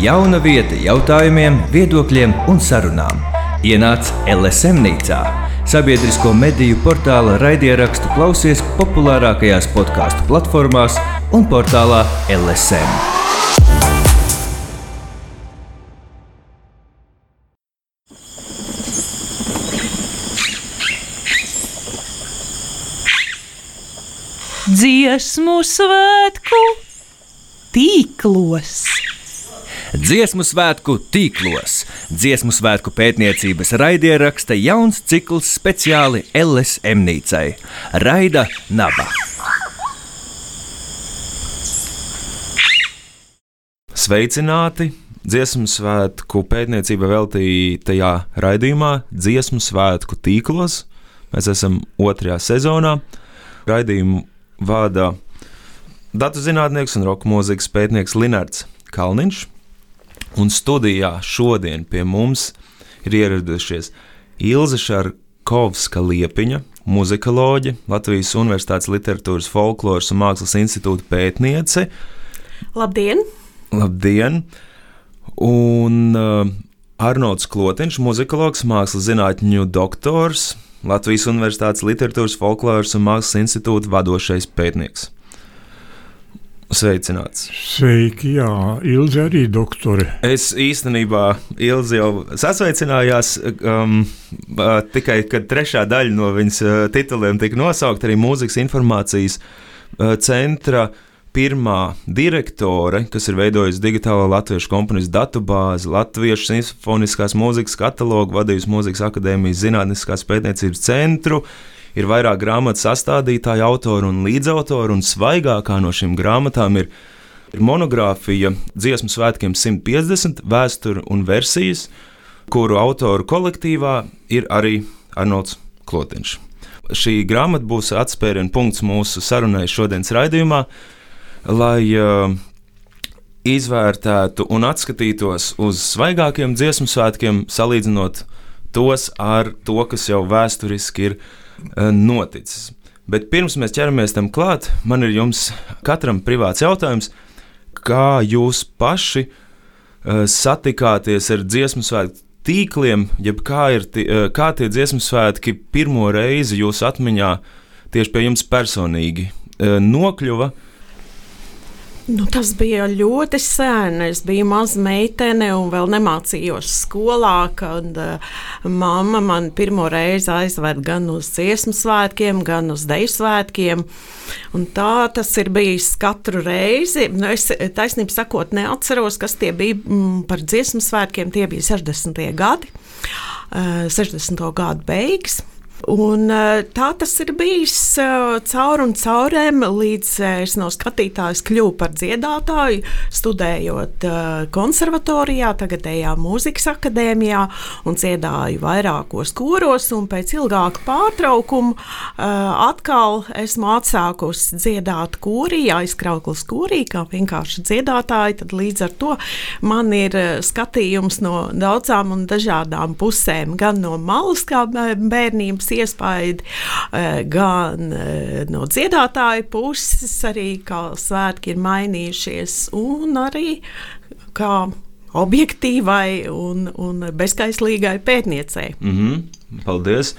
Jauna vieta jautājumiem, viedokļiem un sarunām. Ienāc LSM nīcā, sabiedrisko mediju portāla raidierakstu klausies populārākajās podkāstu platformās un portālā LSM. Dziesmu svētku tīklos. Dziesmu svētku tīklos. Dziesmu svētku pētniecības raidieraksta jauns cikls speciāli LSM nīcai - Raida Naba. Sveicināti! Dziesmu svētku pētniecība veltītajā raidījumā Dziesmu svētku tīklos. Mēs esam otrajā sezonā. Raidījumu vada datu zinātnieks un roka mūzikas pētnieks Linards Kalniņš. Un studijā šodien pie mums ir ieradušies Ilze Šarkovska Liepiņa, muzikoloģe, Latvijas Universitātes literatūras, folkloras un mākslas institūta pētniece. Labdien! Labdien! Un uh, Arnolds Klotiņš, muzikologs, mākslas zinātņu doktors, Latvijas Universitātes literatūras, folkloras un mākslas institūta vadošais pētnieks. Sveicināts! Sveiki, jā, Ilze arī doktore. Es īstenībā Ilzi jau sasveicinājās, um, uh, tikai kad trešā daļa no viņas uh, tituliem tika nosaukta arī mūzikas informācijas uh, centra pirmā direktore, kas ir veidojusi digitālo latviešu komponistu datubāzi, latviešu simfoniskās mūzikas katalogu, vadījusi Mūzikas akadēmijas zinātniskās pētniecības centru, ir vairāk grāmatu sastādītāju, autoru un līdzautoru, un svaigākā no šīm grāmatām ir, ir monogrāfija Dziesmu svētkiem 150, vēsture un versijas, kuru autoru kolektīvā ir arī Arnolds Klotiņš. Šī grāmata būs atspērienu punkts mūsu sarunai šodienas raidījumā, lai uh, izvērtētu un atskatītos uz svaigākiem dziesmu svētkiem, salīdzinot tos ar to, kas jau vēsturiski ir noticis. Bet pirms mēs ķeramies tam klāt, man ir jums katram privāts jautājums, kā jūs paši uh, satikāties ar dziesmu svētku tīkliem, jeb kā, ir, uh, kā tie dziesmu svētki pirmo reizi jūsu atmiņā tieši pie jums personīgi nokļuva. Nu, tas bija ļoti sen. Es biju maza meitene un vēl nemācījos skolā, kad uh, mamma man pirmo reizi aizved gan uz dziesmu svētkiem, gan uz deju svētkiem. Un tā tas ir bijis katru reizi. Nu, es taisnība sakot, neatceros, kas tie bija mm, par dziesmu svētkiem. Tie bija 60. gadi, uh, 60. gadu beigas. Un, eh, tā tas ir bijis eh, caur un caurēm, līdz eh, es no skatītājas kļuvu par dziedātāju, studējot konservatorijā, tagadējā mūzikas akadēmijā, un dziedāju vairākos koros. Pēc ilgāka pārtraukuma atkal esmu atsākusi dziedāt korī, aizkrauklis korī, kā vienkārši dziedātāji. Tad līdz ar to man ir skatījums no daudzām un dažādām pusēm, gan no malas kā bērnības iespaidi eh, gan eh, no dziedātāja puses, arī kā svētki ir mainījušies, un arī kā objektīvai un, un bezskaislīgai pētniecei. Mm -hmm. Paldies!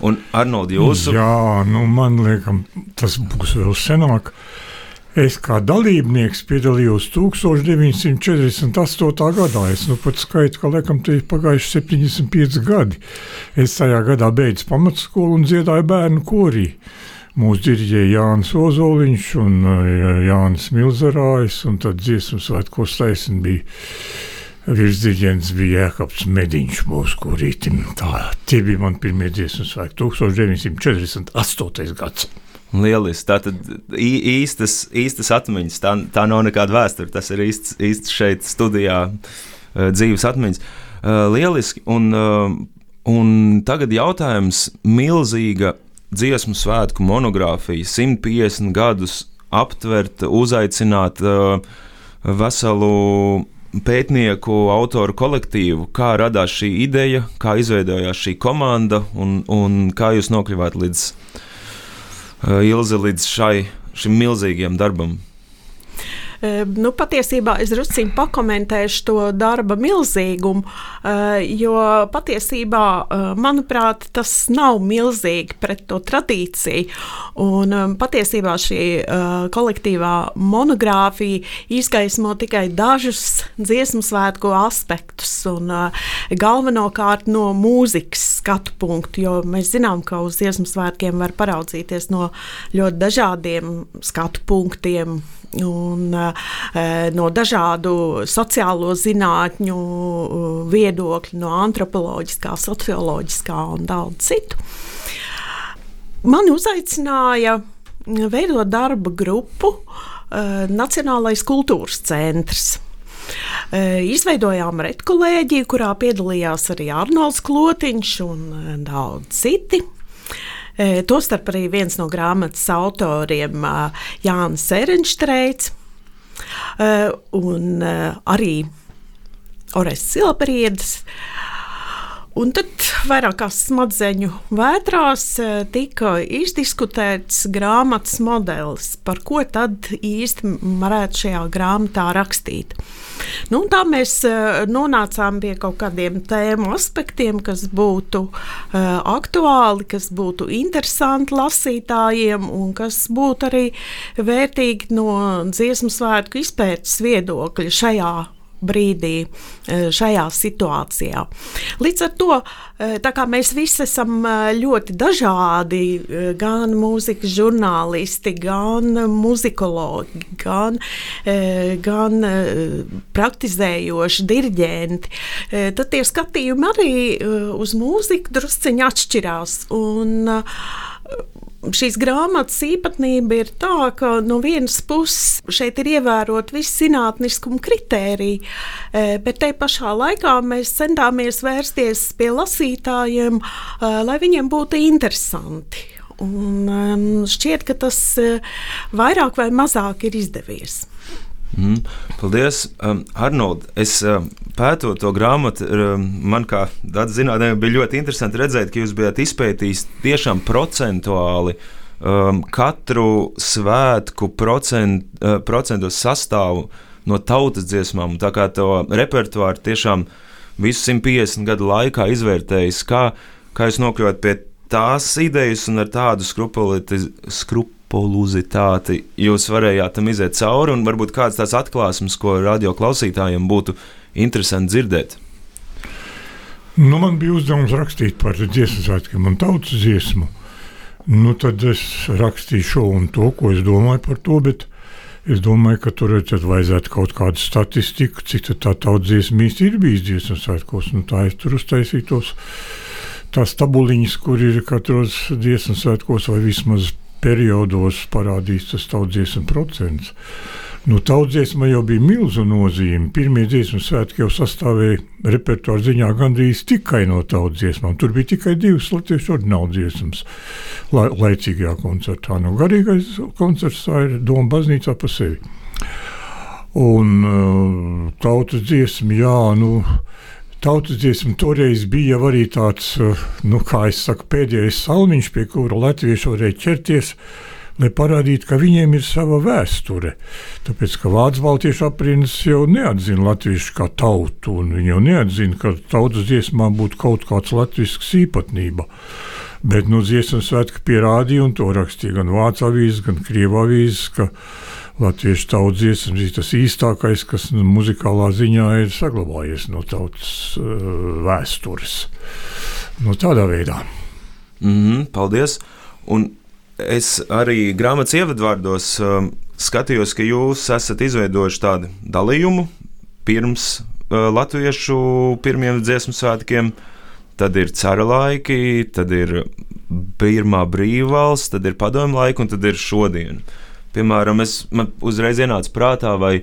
Un Arnold, jūsu? Jā, nu man liekas, tas būs vēl senāk. Uh, Es kā dalībnieks piedalījos 1948. gadā. Es nu pat skaitu, ka laikam te ir pagājuši 75 gadi. Es tajā gadā beidzu pamatskolu un dziedāju bērnu korī. Mūsu diriģēja Jānis Ozoliņš un uh, Jānis Milzerājs, un tad dziesmu svētkos taisni bija. Virsdirigents bija Jēkabs Mediņš, mūsu kurītim. Tā, tie bija mani pirmie dziesmu svētki 1948. gads. Lieliski. Tā tad īstas, īstas atmiņas. Tā, tā nav nekāda vēsture. Tas ir īsts, īsts šeit studijā dzīves atmiņas. Lieliski. Un, un tagad jautājums milzīga dziesmu svētku monogrāfija, 150 gadus aptvert, uzaicināt veselu pētnieku, autoru kolektīvu, kā radās šī ideja, kā izveidojās šī komanda un, un kā jūs nokļuvāt līdz uh, Ilze līdz šai, šim milzīgajam darbam? Nu, patiesībā es druskuļi pakomentēšu to darba milzīgumu, jo patiesībā, manuprāt, tas nav milzīgi pret to tradīciju. Un patiesībā šī kolektīvā monogrāfija izgaismo tikai dažus dziesmu svētku aspektus un galvenokārt no mūzikas skatu punktu, jo mēs zinām, ka uz dziesmu svētkiem var paraudzīties no ļoti dažādiem skatu punktiem un uh, no dažādu sociālo zinātņu uh, viedokļu, no antropoloģiskā, socioloģiskā un daudz citu. Mani uzaicināja veidot darba grupu uh, Nacionālais kultūras centrs. Izveidojām redkolēģiju, kurā piedalījās arī Arnolds Klotiņš un daudz citi. Tostarp arī viens no grāmatas autoriem Jānis Erenštreits un arī Orests Silberietis. Un tad vairākās smadzeņu vētrās tika izdiskutēts grāmatas modelis, par ko tad īsti varētu šajā grāmatā rakstīt. Nu, tā mēs nonācām pie kaut kādiem tēmu aspektiem, kas būtu uh, aktuāli, kas būtu interesanti lasītājiem un kas būtu arī vērtīgi no dziesmu svētku izpētes viedokļa šajā brīdī, e, šajā situācijā. Līdz ar to e, mēs visi esam e, ļoti dažādi, gan mūzikas žurnālisti, gan muzikologi, gan, gan praktizējoši diriģenti, tad tie skatījumi arī uz mūziku drusciņi atšķirās. Un, šīs grāmatas īpatnība ir tā, ka no vienas puses šeit ir ievērot visi zinātniskuma kritēriji, e, bet te pašā laikā mēs centāmies vērsties pie lasītājiem, e, lai viņiem būtu interesanti. Un šķiet, ka tas e, vairāk vai mazāk ir izdevies. Mm, paldies, um, Arnold. Es um, pētot to grāmatu, um, man kā zinātnē bija ļoti interesanti redzēt, ka jūs bijat izpētījis tiešām procentuāli um, katru svētku procent, uh, procentu sastāvu no tautas dziesmām. Tā kā to repertuāru tiešām visu 150 gadu laikā izvērtējis, kā, kā jūs nokļuvāt pie tās idejas un ar tādu skrupulitāti skrupulozitāti jūs varējāt tam iziet cauri, un varbūt kāds tāds atklāsmes, ko radio klausītājiem būtu interesanti dzirdēt? Nu, man bija uzdevums rakstīt par dziesmu svētkiem un tautas dziesmu. Nu, tad es rakstīju šo un to, ko es domāju par to, bet es domāju, ka tur vajadzētu kaut kādu statistiku, cik tā tautas dziesma īsti ir bijis dziesmu svētkos. Nu, tā es tur uztaisīju tos tās tabuliņas, kur ir katros dziesmu svētkos vai vismaz periodos parādīs tas tautsdziesmu procents. Nu, Tautsdziesma jau bija milzu nozīme. Pirmie dziesmu svētki jau sastāvēja repertuāra ziņā gandrīz tikai no tautsdziesmām. Tur bija tikai divas latviešu ordinālu dziesmas la, laicīgajā koncertā. Nu, garīgais koncerts tā ir Doma baznīcā pa sevi. Un uh, tautas dziesma, jā, nu, Tautas dziesma toreiz bija arī tāds, eh, nu, kā es saku, pēdējais salmiņš, pie kura latvieši varēja ķerties, lai parādītu, ka viņiem ir sava vēsture. Tāpēc, ka vācu baltiešu aprindas jau neatzina latviešu kā tautu, un viņi jau neatzina, ka tautas dziesmām būtu kaut kāds latvisks īpatnība. Bet, nu, dziesmas svētki pierādīja, un to rakstīja gan vācu avīzes, gan krievu avīzes, latviešu tautas dziesmas ir tas īstākais, kas nu, muzikālā ziņā ir saglabājies no tautas uh, vēstures. No tādā veidā. Mm -hmm, paldies! Un es arī grāmatas ievadvārdos um, skatījos, ka jūs esat izveidojuši tādu dalījumu pirms uh, latviešu pirmiem dziesmu svētkiem. Tad ir cara laiki, tad ir pirmā brīvvalsts, tad ir padomju laika un tad ir šodien. Uh, Piemēram, es, man uzreiz ienāca prātā, vai,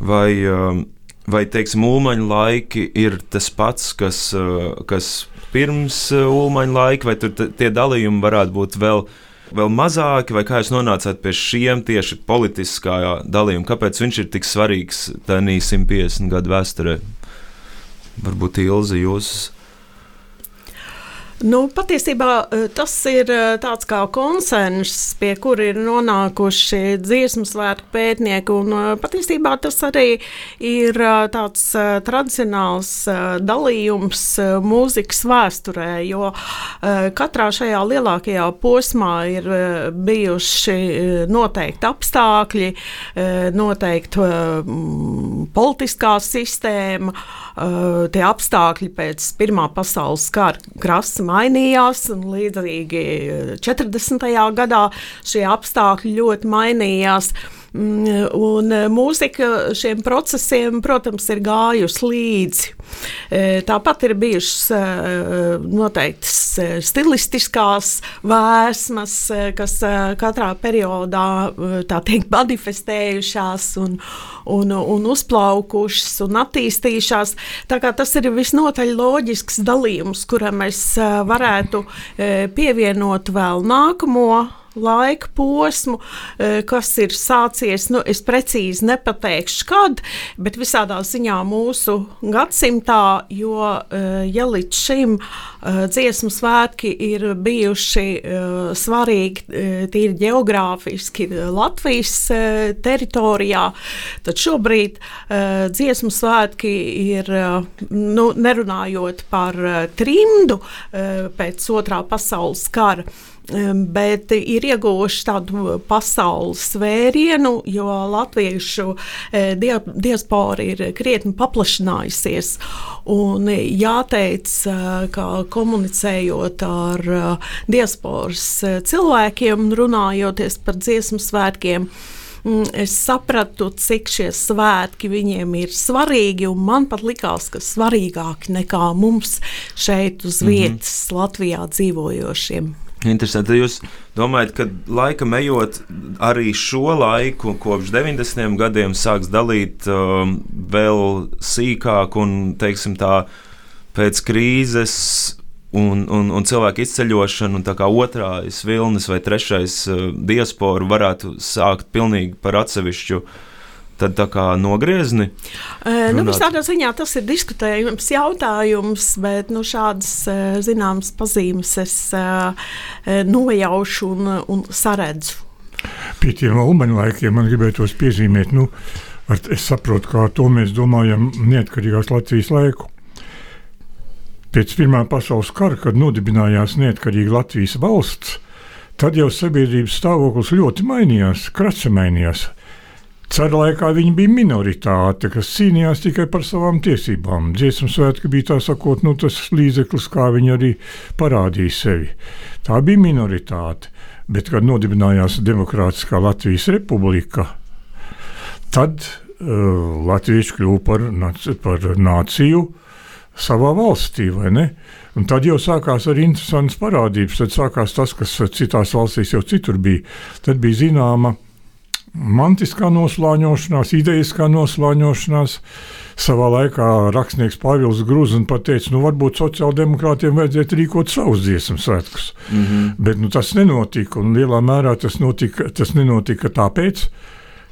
vai, um, vai teiksim, ulmaņa laiki ir tas pats, kas, uh, kas pirms uh, ulmaņa laika, vai tie dalījumi varētu būt vēl. Vēl mazāki, vai kā jūs nonācāt pie šiem tieši politiskā dalījuma? Kāpēc viņš ir tik svarīgs tajā 150 gadu vēsturē? Varbūt Ilzi, jūs Nu, patiesībā eh, tas ir eh, tāds kā konsensus, pie kura ir nonākuši dziesmu svētku pētnieki. Un, eh, patiesībā tas arī ir tāds tradicionāls dalījums mūzikas vēsturē, jo katrā šajā lielākajā posmā ir bijuši noteikti apstākļi, noteikti politiskā sistēma, tie apstākļi pēc Pirmā pasaules kara krasta mainījās, un līdzīgi 40. gadā šie apstākļi ļoti mainījās. Mm, un mūzika šiem procesiem, protams, ir gājusi līdzi. E, tāpat ir bijušas e, noteiktas stilistiskās vēsmas, kas katrā periodā teikt, manifestējušās un, un, un uzplaukušas un attīstījušās. Tas ir visnotaļ loģisks dalījums, kuram mēs varētu pievienot vēl nākamo laika posmu, e, kas ir sācies. Nu, es precīzi nepateikšu, kad, bet visādā ziņā mūsu gadsimtā, jo e, ja līdz šim e, dziesmu svētki ir bijuši svarīgi tīri geogrāfiski Latvijas teritorijā, tad šobrīd dziesmu svētki ir, nu, nerunājot par trimdu pēc otrā pasaules kara bet ir ieguvuši tādu pasaules svērienu, jo latviešu e, diaspora ir krietni paplašinājusies. Un jāteic, e, ka komunicējot ar e, diasporas cilvēkiem, runājoties par dziesmu svētkiem, es sapratu, cik šie svētki viņiem ir svarīgi. Man pat likās, ka svarīgāki nekā mums šeit uz mhm. vietas, mm -hmm. Latvijā dzīvojošiem. Interesanti. Jūs domājat, ka laika ejot, arī šo laiku, kopš 90. gadiem, sāks dalīt um, vēl sīkāk un, teiksim, tā pēc krīzes un, un, un cilvēku izceļošanu, un tā kā otrais vilnis vai trešais uh, diaspora varētu sākt pilnīgi par atsevišķu uh, tad tā kā nogriezni? Uh, nu, tādā ziņā tas ir diskutējums jautājums, bet nu, šādas zināmas pazīmes es nojaušu un, un saredzu. Pie tiem ulmaņa laikiem man gribētos piezīmēt, nu, ar, es saprotu, kā to mēs domājam neatkarīgās Latvijas laiku. Pēc Pirmā pasaules kara, kad nodibinājās neatkarīga Latvijas valsts, tad jau sabiedrības stāvoklis ļoti mainījās, krasi mainījās. Cara laikā viņi bija minoritāte, kas cīnījās tikai par savām tiesībām. Dziesmu svētki bija tā sakot, nu, tas līdzeklis, kā viņi arī parādīja sevi. Tā bija minoritāte. Bet, kad nodibinājās Demokrātiskā Latvijas republika, tad uh, Latvieši kļuva par, par nāciju savā valstī, vai ne? Un tad jau sākās arī interesants parādības. Tad sākās tas, kas citās valstīs jau citur bija. Tad bija zināma mantiskā noslāņošanās, idejiskā noslāņošanās. Savā laikā rakstnieks Pāvils Grūzins pateica, nu varbūt sociāldemokrātiem vajadzētu rīkot savus dziesmu svētkus. Mm -hmm. Bet nu, tas nenotika, un lielā mērā tas, notika, tas nenotika tāpēc,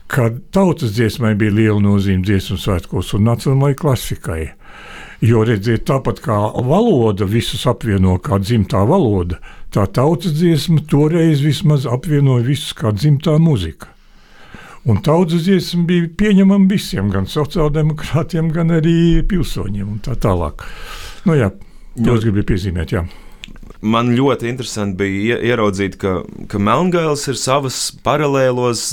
ka tautas dziesmai bija liela nozīme dziesmu svētkos un nacionālajai klasikai. Jo redziet, tāpat kā valoda visus apvieno kā dzimtā valoda, tā tautas dziesma toreiz vismaz apvienoja visus kā dzimtā muzika. Un tautas dziesma bija pieņemama visiem, gan sociāldemokrātiem, gan arī pilsoņiem un tā tālāk. Nu, jā, to es gribēju piezīmēt. Jā. Man ļoti interesanti bija ieraudzīt, ka, ka Melngāls ir savas paralēlos,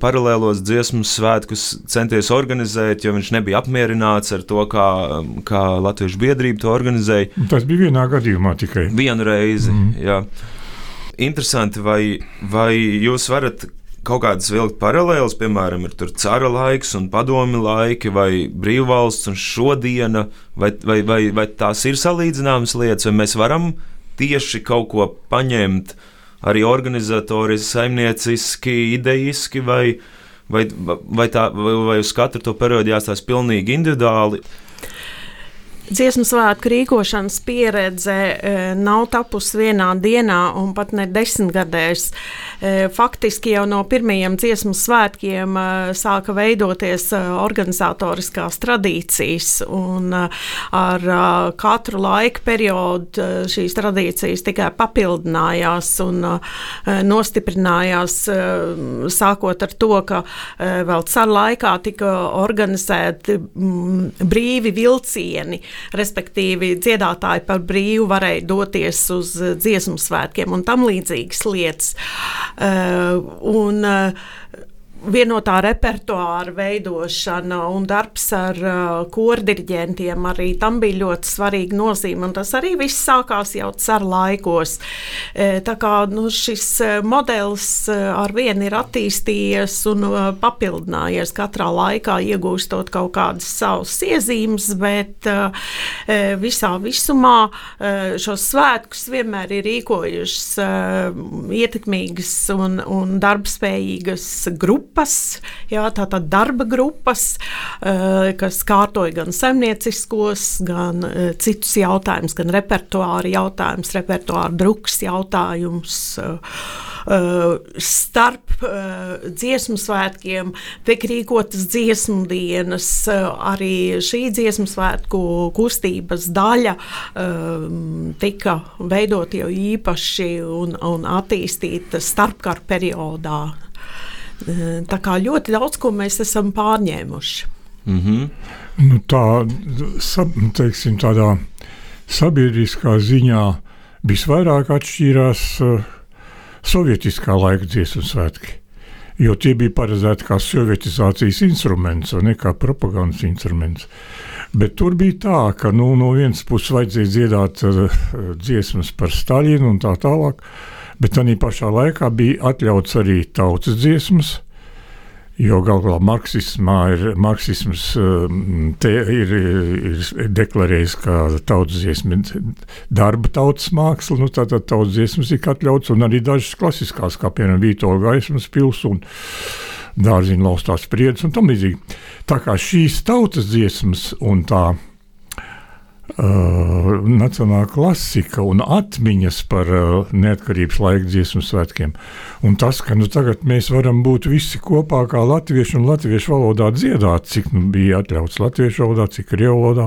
paralēlos dziesmu svētkus centies organizēt, jo viņš nebija apmierināts ar to, kā, kā Latviešu biedrība to organizēja. Tas bija vienā gadījumā tikai. Vienu reizi. Mm. Jā. Interesanti, vai, vai jūs varat kaut kādas vilkt paralēlas, piemēram, ir cara laiks un padomi laiki, vai brīvvalsts un šodiena, vai, vai, vai, vai tās ir salīdzināmas lietas, vai mēs varam tieši kaut ko paņemt arī organizatoriski, saimnieciski, idejiski, vai, vai, vai, tā, vai, vai uz katru to periodu jāstāsta pilnīgi individuāli. Dziesmu svētku rīkošanas pieredze e, nav tapusi vienā dienā, un pat ne desmitgadēs. E, faktiski jau no pirmajiem dziesmu svētkiem e, sāka veidoties organizatoriskās tradīcijas, un ar katru laika periodu šīs tradīcijas tikai papildinājās un nostiprinājās, sākot ar to, ka vēl caur laikā tika organizēti brīvi vilcieni respektīvi dziedātāji par brīvu varēja doties uz dziesmu svētkiem un tam līdzīgas lietas. Uh, un, uh, vienotā repertuāra veidošana un darbs ar uh, kordirģentiem arī tam bija ļoti svarīga nozīme. Tas arī viss sākās jau ceru laikos. E, tā kā nu, šis e, modelis e, ar vienu ir attīstījies un uh, papildinājies katrā laikā, iegūstot kaut kādas savas iezīmes, bet uh, visā visumā uh, šos svētkus vienmēr ir rīkojušas uh, ietekmīgas un, un darbspējīgas grupas grupas, jā, tātad darba grupas, eh, kas kārtoja gan saimnieciskos, gan eh, citus jautājumus, gan repertuāra jautājumus, repertuāra drukas jautājumus. Uh, starp dziesmu svētkiem tiek rīkotas dziesmu dienas, arī šī dziesmu svētku kustības daļa tika veidot jau īpaši un, un attīstīta starpkara periodā. Tā kā ļoti daudz ko mēs esam pārņēmuši. Mm -hmm. nu, tā teiksim, tādā sabiedriskā ziņā visvairāk atšķīrās uh, sovietiskā laika dziesmu svētki. Jo tie bija paredzēti kā sovietizācijas instruments, ne kā propagandas instruments. Bet tur bija tā, ka nu, no vienas puses vajadzēja dziedāt uh, dziesmas par Staļinu un tā tālāk. Uh, Bet tā pašā laikā bija atļauts arī tautas dziesmas. Jo galu galā marksismā ir, marksisms um, ir, ir deklarējis, ka tautas dziesma ir darba tautas māksla. Nu, Tātad tautas dziesmas ir atļauts, un arī dažas klasiskās, kā piemēram Vītola gaismas pils un dārziņa laustās spriedzes un tam līdzīgi. Tā kā šīs tautas dziesmas un tā Uh, nacionālā klasika un atmiņas par uh, neatkarības laika dziesmu svētkiem. Un tas, ka nu, tagad mēs varam būt visi kopā kā latvieši un latviešu valodā dziedāt, cik nu, bija atļauts latviešu valodā, cik krievu valodā,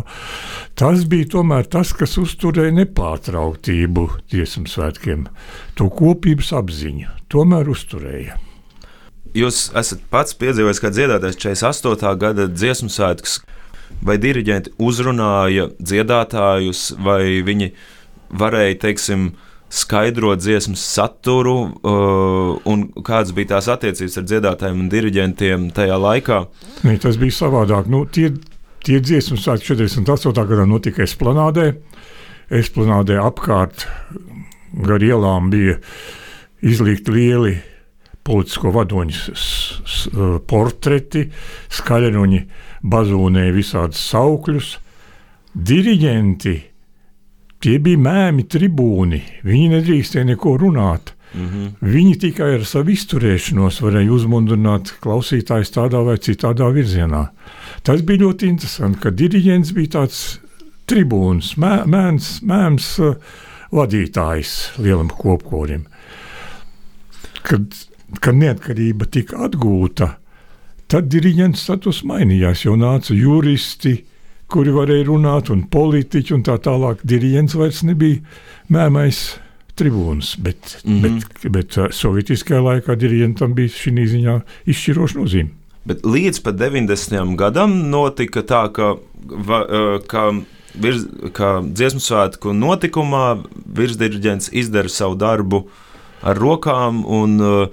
tas bija tomēr tas, kas uzturēja nepārtrauktību dziesmu svētkiem. To kopības apziņu tomēr uzturēja. Jūs esat pats piedzīvojis, kā dziedātājs 48. gada dziesmu svētkus vai diriģenti uzrunāja dziedātājus, vai viņi varēja, teiksim, skaidrot dziesmas saturu, uh, un kādas bija tās attiecības ar dziedātājiem un diriģentiem tajā laikā? Ne, tas bija savādāk. Nu, tie, tie dziesmu svētki 48. gadā notika Esplanādē. Esplanādē apkārt gar ielām bija izlikti lieli politisko vadoņu portreti, skaļruņi bazūnēja visādus saukļus. Diriģenti, tie bija mēmi tribūni, viņi nedrīkstēja neko runāt. Mm -hmm. Viņi tikai ar savu izturēšanos varēja uzmundrināt klausītājus tādā vai citādā virzienā. Tas bija ļoti interesanti, ka diriģents bija tāds tribūns, mē, mēms, mēms uh, vadītājs lielam kopkorim. Kad, kad neatkarība tika atgūta, Tad diriģents status mainījās, jo nāca juristi, kuri varēja runāt, un politiķi un tā tālāk. Diriģents vairs nebija mēmais tribūns, bet, mm -hmm. bet, bet uh, sovietiskajā laikā diriģentam bija šī ziņā izšķiroša nozīme. Bet līdz pat 90. gadam notika tā, ka, va, uh, ka, virs, ka dziesmu svētku notikumā virsdiriģents izdara savu darbu ar rokām un, uh,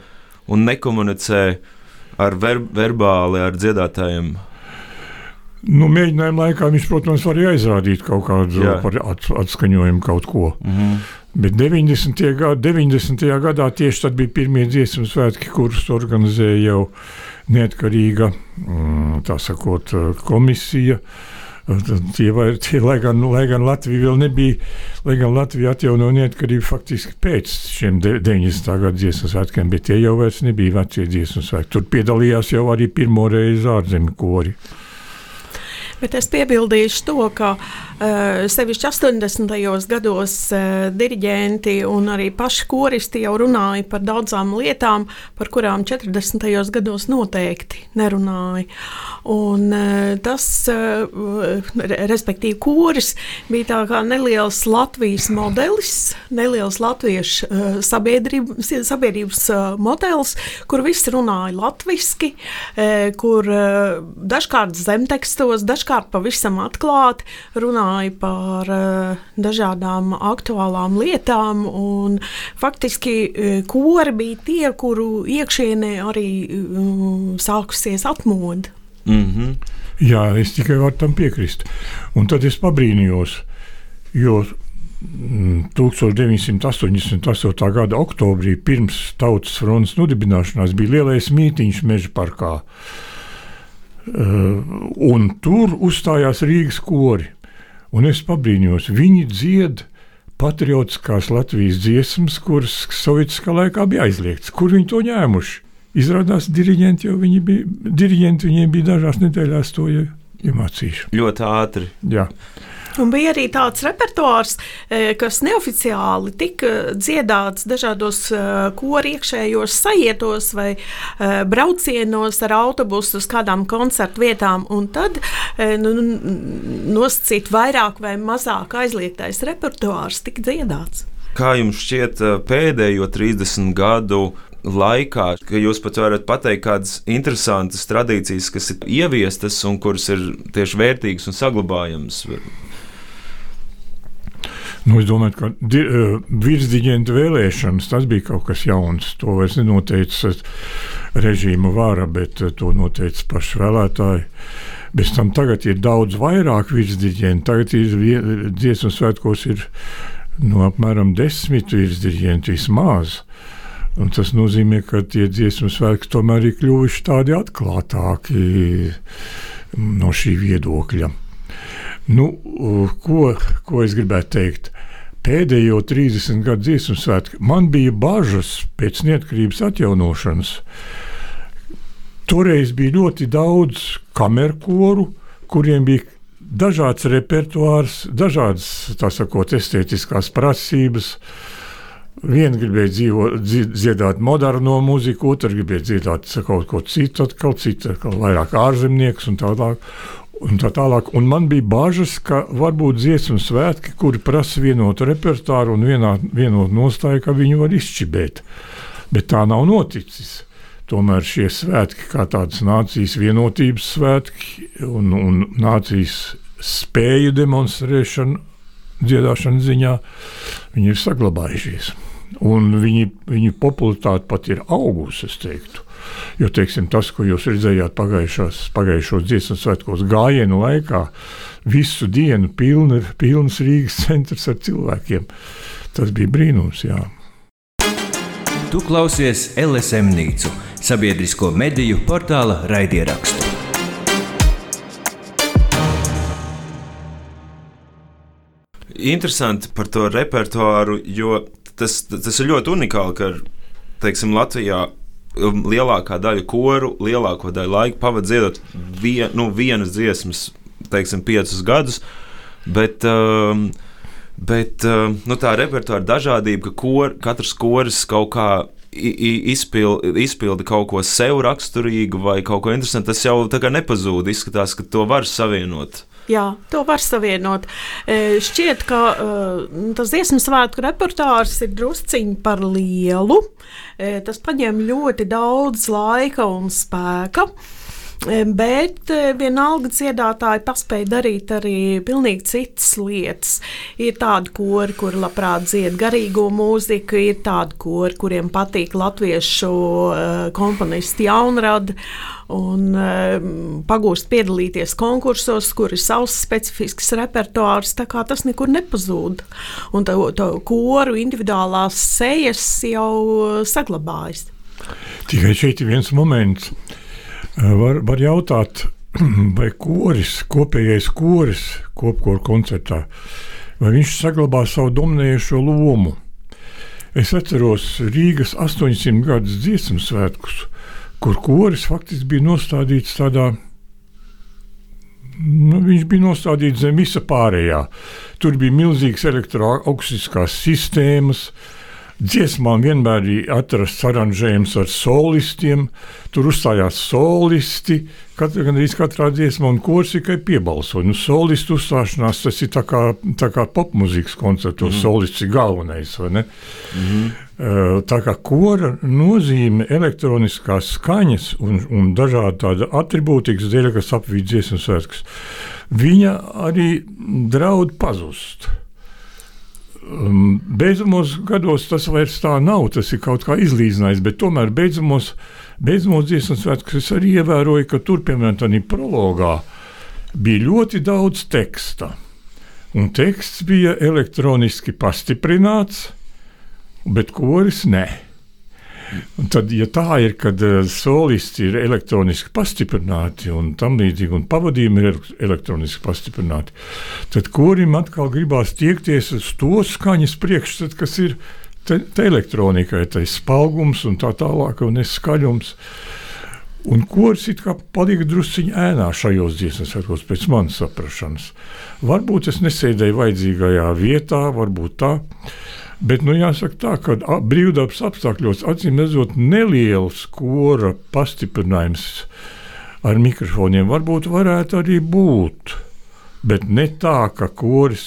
un nekomunicē ar ver, verbāli, ar dziedātājiem? Nu, mēģinājuma laikā viņš, protams, var aizrādīt kaut kādu at, atskaņojumu, kaut ko. Mm -hmm. Bet 90. Gada, 90. gadā tieši tad bija pirmie dziesmu svētki, kurus organizēja jau neatkarīga mm, sakot, komisija. Uh, Tie, vai, tie, lai, gan, lai gan Latvija vēl nebija, lai gan Latvija atjaunoja neatkarību faktiski pēc šiem 90. gada dziesmu svētkiem, bet tie jau vairs nebija vecie dziesmu svētki. Tur piedalījās jau arī pirmo reizi ārzemju kori. Bet es piebildīšu to, ka uh, sevišķi 80. gados uh, diriģenti un arī paši koristi jau runāja par daudzām lietām, par kurām 40. gados noteikti nerunāja. Un, uh, tas, respektīvi, koris bija tā kā neliels Latvijas modelis, neliels latviešu sabiedrības, sabiedrības modelis, kur viss runāja latviski, kur dažkārt zemtekstos, dažkārt dažkārt pavisam atklāti runāja par uh, dažādām aktuālām lietām. Faktiski uh, kori bija tie, kuru iekšienē arī uh, sākusies atmoda. Mm -hmm. Jā, es tikai varu tam piekrist. Un tad es pabrīnījos, jo 1988. Mm, gada oktobrī, pirms Tautas fronts nodibināšanās, bija lielais mītīņš Meža parkā. Eh, un tur uzstājās Rīgas kori. Un es pabrīņos, viņi dzied patriotiskās Latvijas dziesmas, kuras Sovietiskā laikā bija aizliegtas. Kur viņi to ņēmuši? Izrādās, diriģenti jau viņi bija, diriģenti viņiem bija dažās nedēļās to iemācījuši. Ļoti ātri. Jā. Un bija arī tāds repertuārs, e, kas neoficiāli tika dziedāts dažādos e, kori iekšējos sajietos vai e, braucienos ar autobusu uz kādām koncertu vietām. Un tad nu, nu, nosacīt vairāk vai mazāk aizliegtais repertuārs tika dziedāts. Kā jums šķiet pēdējo 30 gadu laikā, ka jūs pat varat pateikt kādas interesantas tradīcijas, kas ir ieviestas un kuras ir tieši vērtīgas un saglabājamas? Nu, es domāju, ka uh, virsdiģenta vēlēšanas tas bija kaut kas jauns. To vairs nenoteica režīma vara, bet uh, to noteica paši vēlētāji. Bez tam tagad ir daudz vairāk virsdiģentu. Tagad ir dziesmu svētkos ir no apmēram desmit virsdiģentu vismaz. Un tas nozīmē, ka tie dziesmu svētki tomēr ir kļuvuši tādi atklātāki no šī viedokļa. Nu, ko, ko es gribētu teikt? Pēdējo 30 gadu dziesmu svētki man bija bažas pēc neatkarības atjaunošanas. Toreiz bija ļoti daudz kamerkoru, kuriem bija dažāds repertuārs, dažādas sakot, estētiskās prasības. Viena gribēja dzīvo, dziedāt moderno mūziku, otra gribēja dziedāt kaut ko citu, atkal cita, atkal vairāk ārzemnieks un tālāk un tā tālāk. Un man bija bažas, ka varbūt dziesmu svētki, kuri prasa vienotu repertuāru un vienā, vienotu nostāju, ka viņi var izšķibēt. Bet tā nav noticis. Tomēr šie svētki, kā tādas nācijas vienotības svētki un, un nācijas spēju demonstrēšana, dziedāšanas ziņā, viņi ir saglabājušies. Un viņi, viņu popularitāte pat ir augusi, es teiktu. Jo teiksim, tas, ko jūs redzējāt pagājušos dziesmu svētkos gājienu laikā, visu dienu pilna, pilns Rīgas centrs ar cilvēkiem. Tas bija brīnums. Jā. Tu klausies LSM Nīcu, sabiedrisko mediju portāla raidierakstu. Interesanti par to repertuāru, jo tas, tas ir ļoti unikāli, ka teiksim, Latvijā lielākā daļa koru lielāko daļu laika pavadīja dziedot vien, nu, vienas dziesmas, teiksim, piecus gadus. Bet, um, bet um, nu, tā repertuāra dažādība, ka kor, katrs koris kaut kā izpildi, izpildi kaut ko sev raksturīgu vai kaut ko interesantu, tas jau tā kā nepazūd. Izskatās, ka to var savienot. Jā, to var savienot. Šķiet, ka uh, tas dziesmu svētku repertuārs ir drusciņš par lielu. Tas paņem ļoti daudz laika un spēka. Bet vienalga dziedātāji paspēja darīt arī pilnīgi citas lietas. Ir tādi kori, kur labprāt dzied garīgo mūziku, ir tādi kori, kuriem patīk latviešu komponisti jaunradi un pagūst piedalīties konkursos, kur ir savs specifisks repertuārs. Tas nekur nepazūd. Un to, to koru individuālās sejas jau saglabājas. Tikai šeit ir viens moments Var, var jautāt, vai koris, kopējais koris, kopkoru koncertā, vai viņš saglabā savu dominējošo lomu. Es atceros Rīgas 800 gadus dziesmu svētkus, kur koris faktiski bija nostādīts tādā nu, viņš bija nostādīts zem visa pārējā. Tur bija milzīgas elektroakustiskās sistēmas, uh, Dziesmām vienmēr ir atrasts aranžējums ar solistiem. Tur uzstājās solisti. Katra, gan arī katrā dziesmā, un kurs tikai piebalsoja. Nu, solistu uzstāšanās tas ir tā kā, tā kā popmūzikas koncertos. Mm. Solists ir galvenais. Mm. Tā kā kora nozīme elektroniskās skaņas un, un dažādi tādi attribūtikas dēļ, kas apvīd dziesmu svētkus, viņa arī draud pazust. Um, beidzamos gados tas vairs tā nav, tas ir kaut kā izlīdzinājis, bet tomēr beidzamos, beidzamos dziesmu svētkus es arī ievēroju, ka tur, piemēram, tādā prologā bija ļoti daudz teksta. Un teksts bija elektroniski pastiprināts, bet koris ne. Un tad, ja tā ir, kad uh, solisti ir elektroniski pastiprināti un tam līdzīgi, un pavadījumi ir elektroniski pastiprināti, tad kurim atkal gribās tiekties uz to skaņas priekšstatu, kas ir te, te elektronikai, tai spalgums un tā tālāk, un neskaļums. Un koris it kā palika drusciņā ēnā šajos dziesmu svētkos, pēc manas saprašanas. Varbūt es nesēdēju vajadzīgajā vietā, varbūt tā. Bet nu, jāsaka, tā, ka brīvdabas apstākļos acīm redzot neliels kora pastiprinājums ar mikrofoniem varbūt varētu arī būt. Bet ne tā, ka koris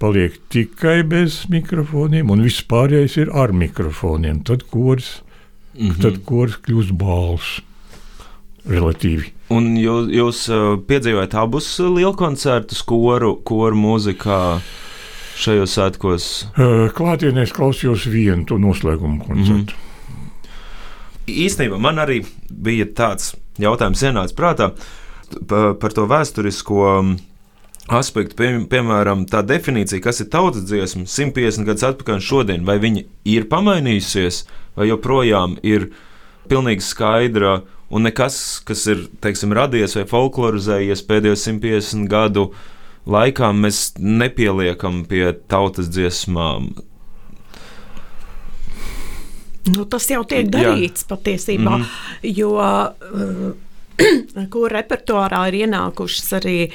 paliek tikai bez mikrofoniem, un viss pārējais ir ar mikrofoniem. Tad koris, mm -hmm. tad koris kļūst balss. Relatīvi. Un jūs, jūs piedzīvojat abus lielkoncertus, koru, koru mūzikā? Šajos svētkos? Klātienē es klausījos vienu to noslēgumu koncertu. Mm. Īstenībā man arī bija tāds jautājums, ienācis prātā par, to vēsturisko aspektu. Pie, piemēram, tā definīcija, kas ir tautas dziesma, 150 gadus atpakaļ un šodien, vai viņa ir pamainījusies, vai joprojām ir pilnīgi skaidra un nekas, kas ir teiksim, radies vai folklorizējies pēdējos 150 gadu laikā mēs nepieliekam pie tautas dziesmām. Nu, tas jau tiek darīts Jā. patiesībā, mm -hmm. jo kur repertuārā ir ienākušas arī e,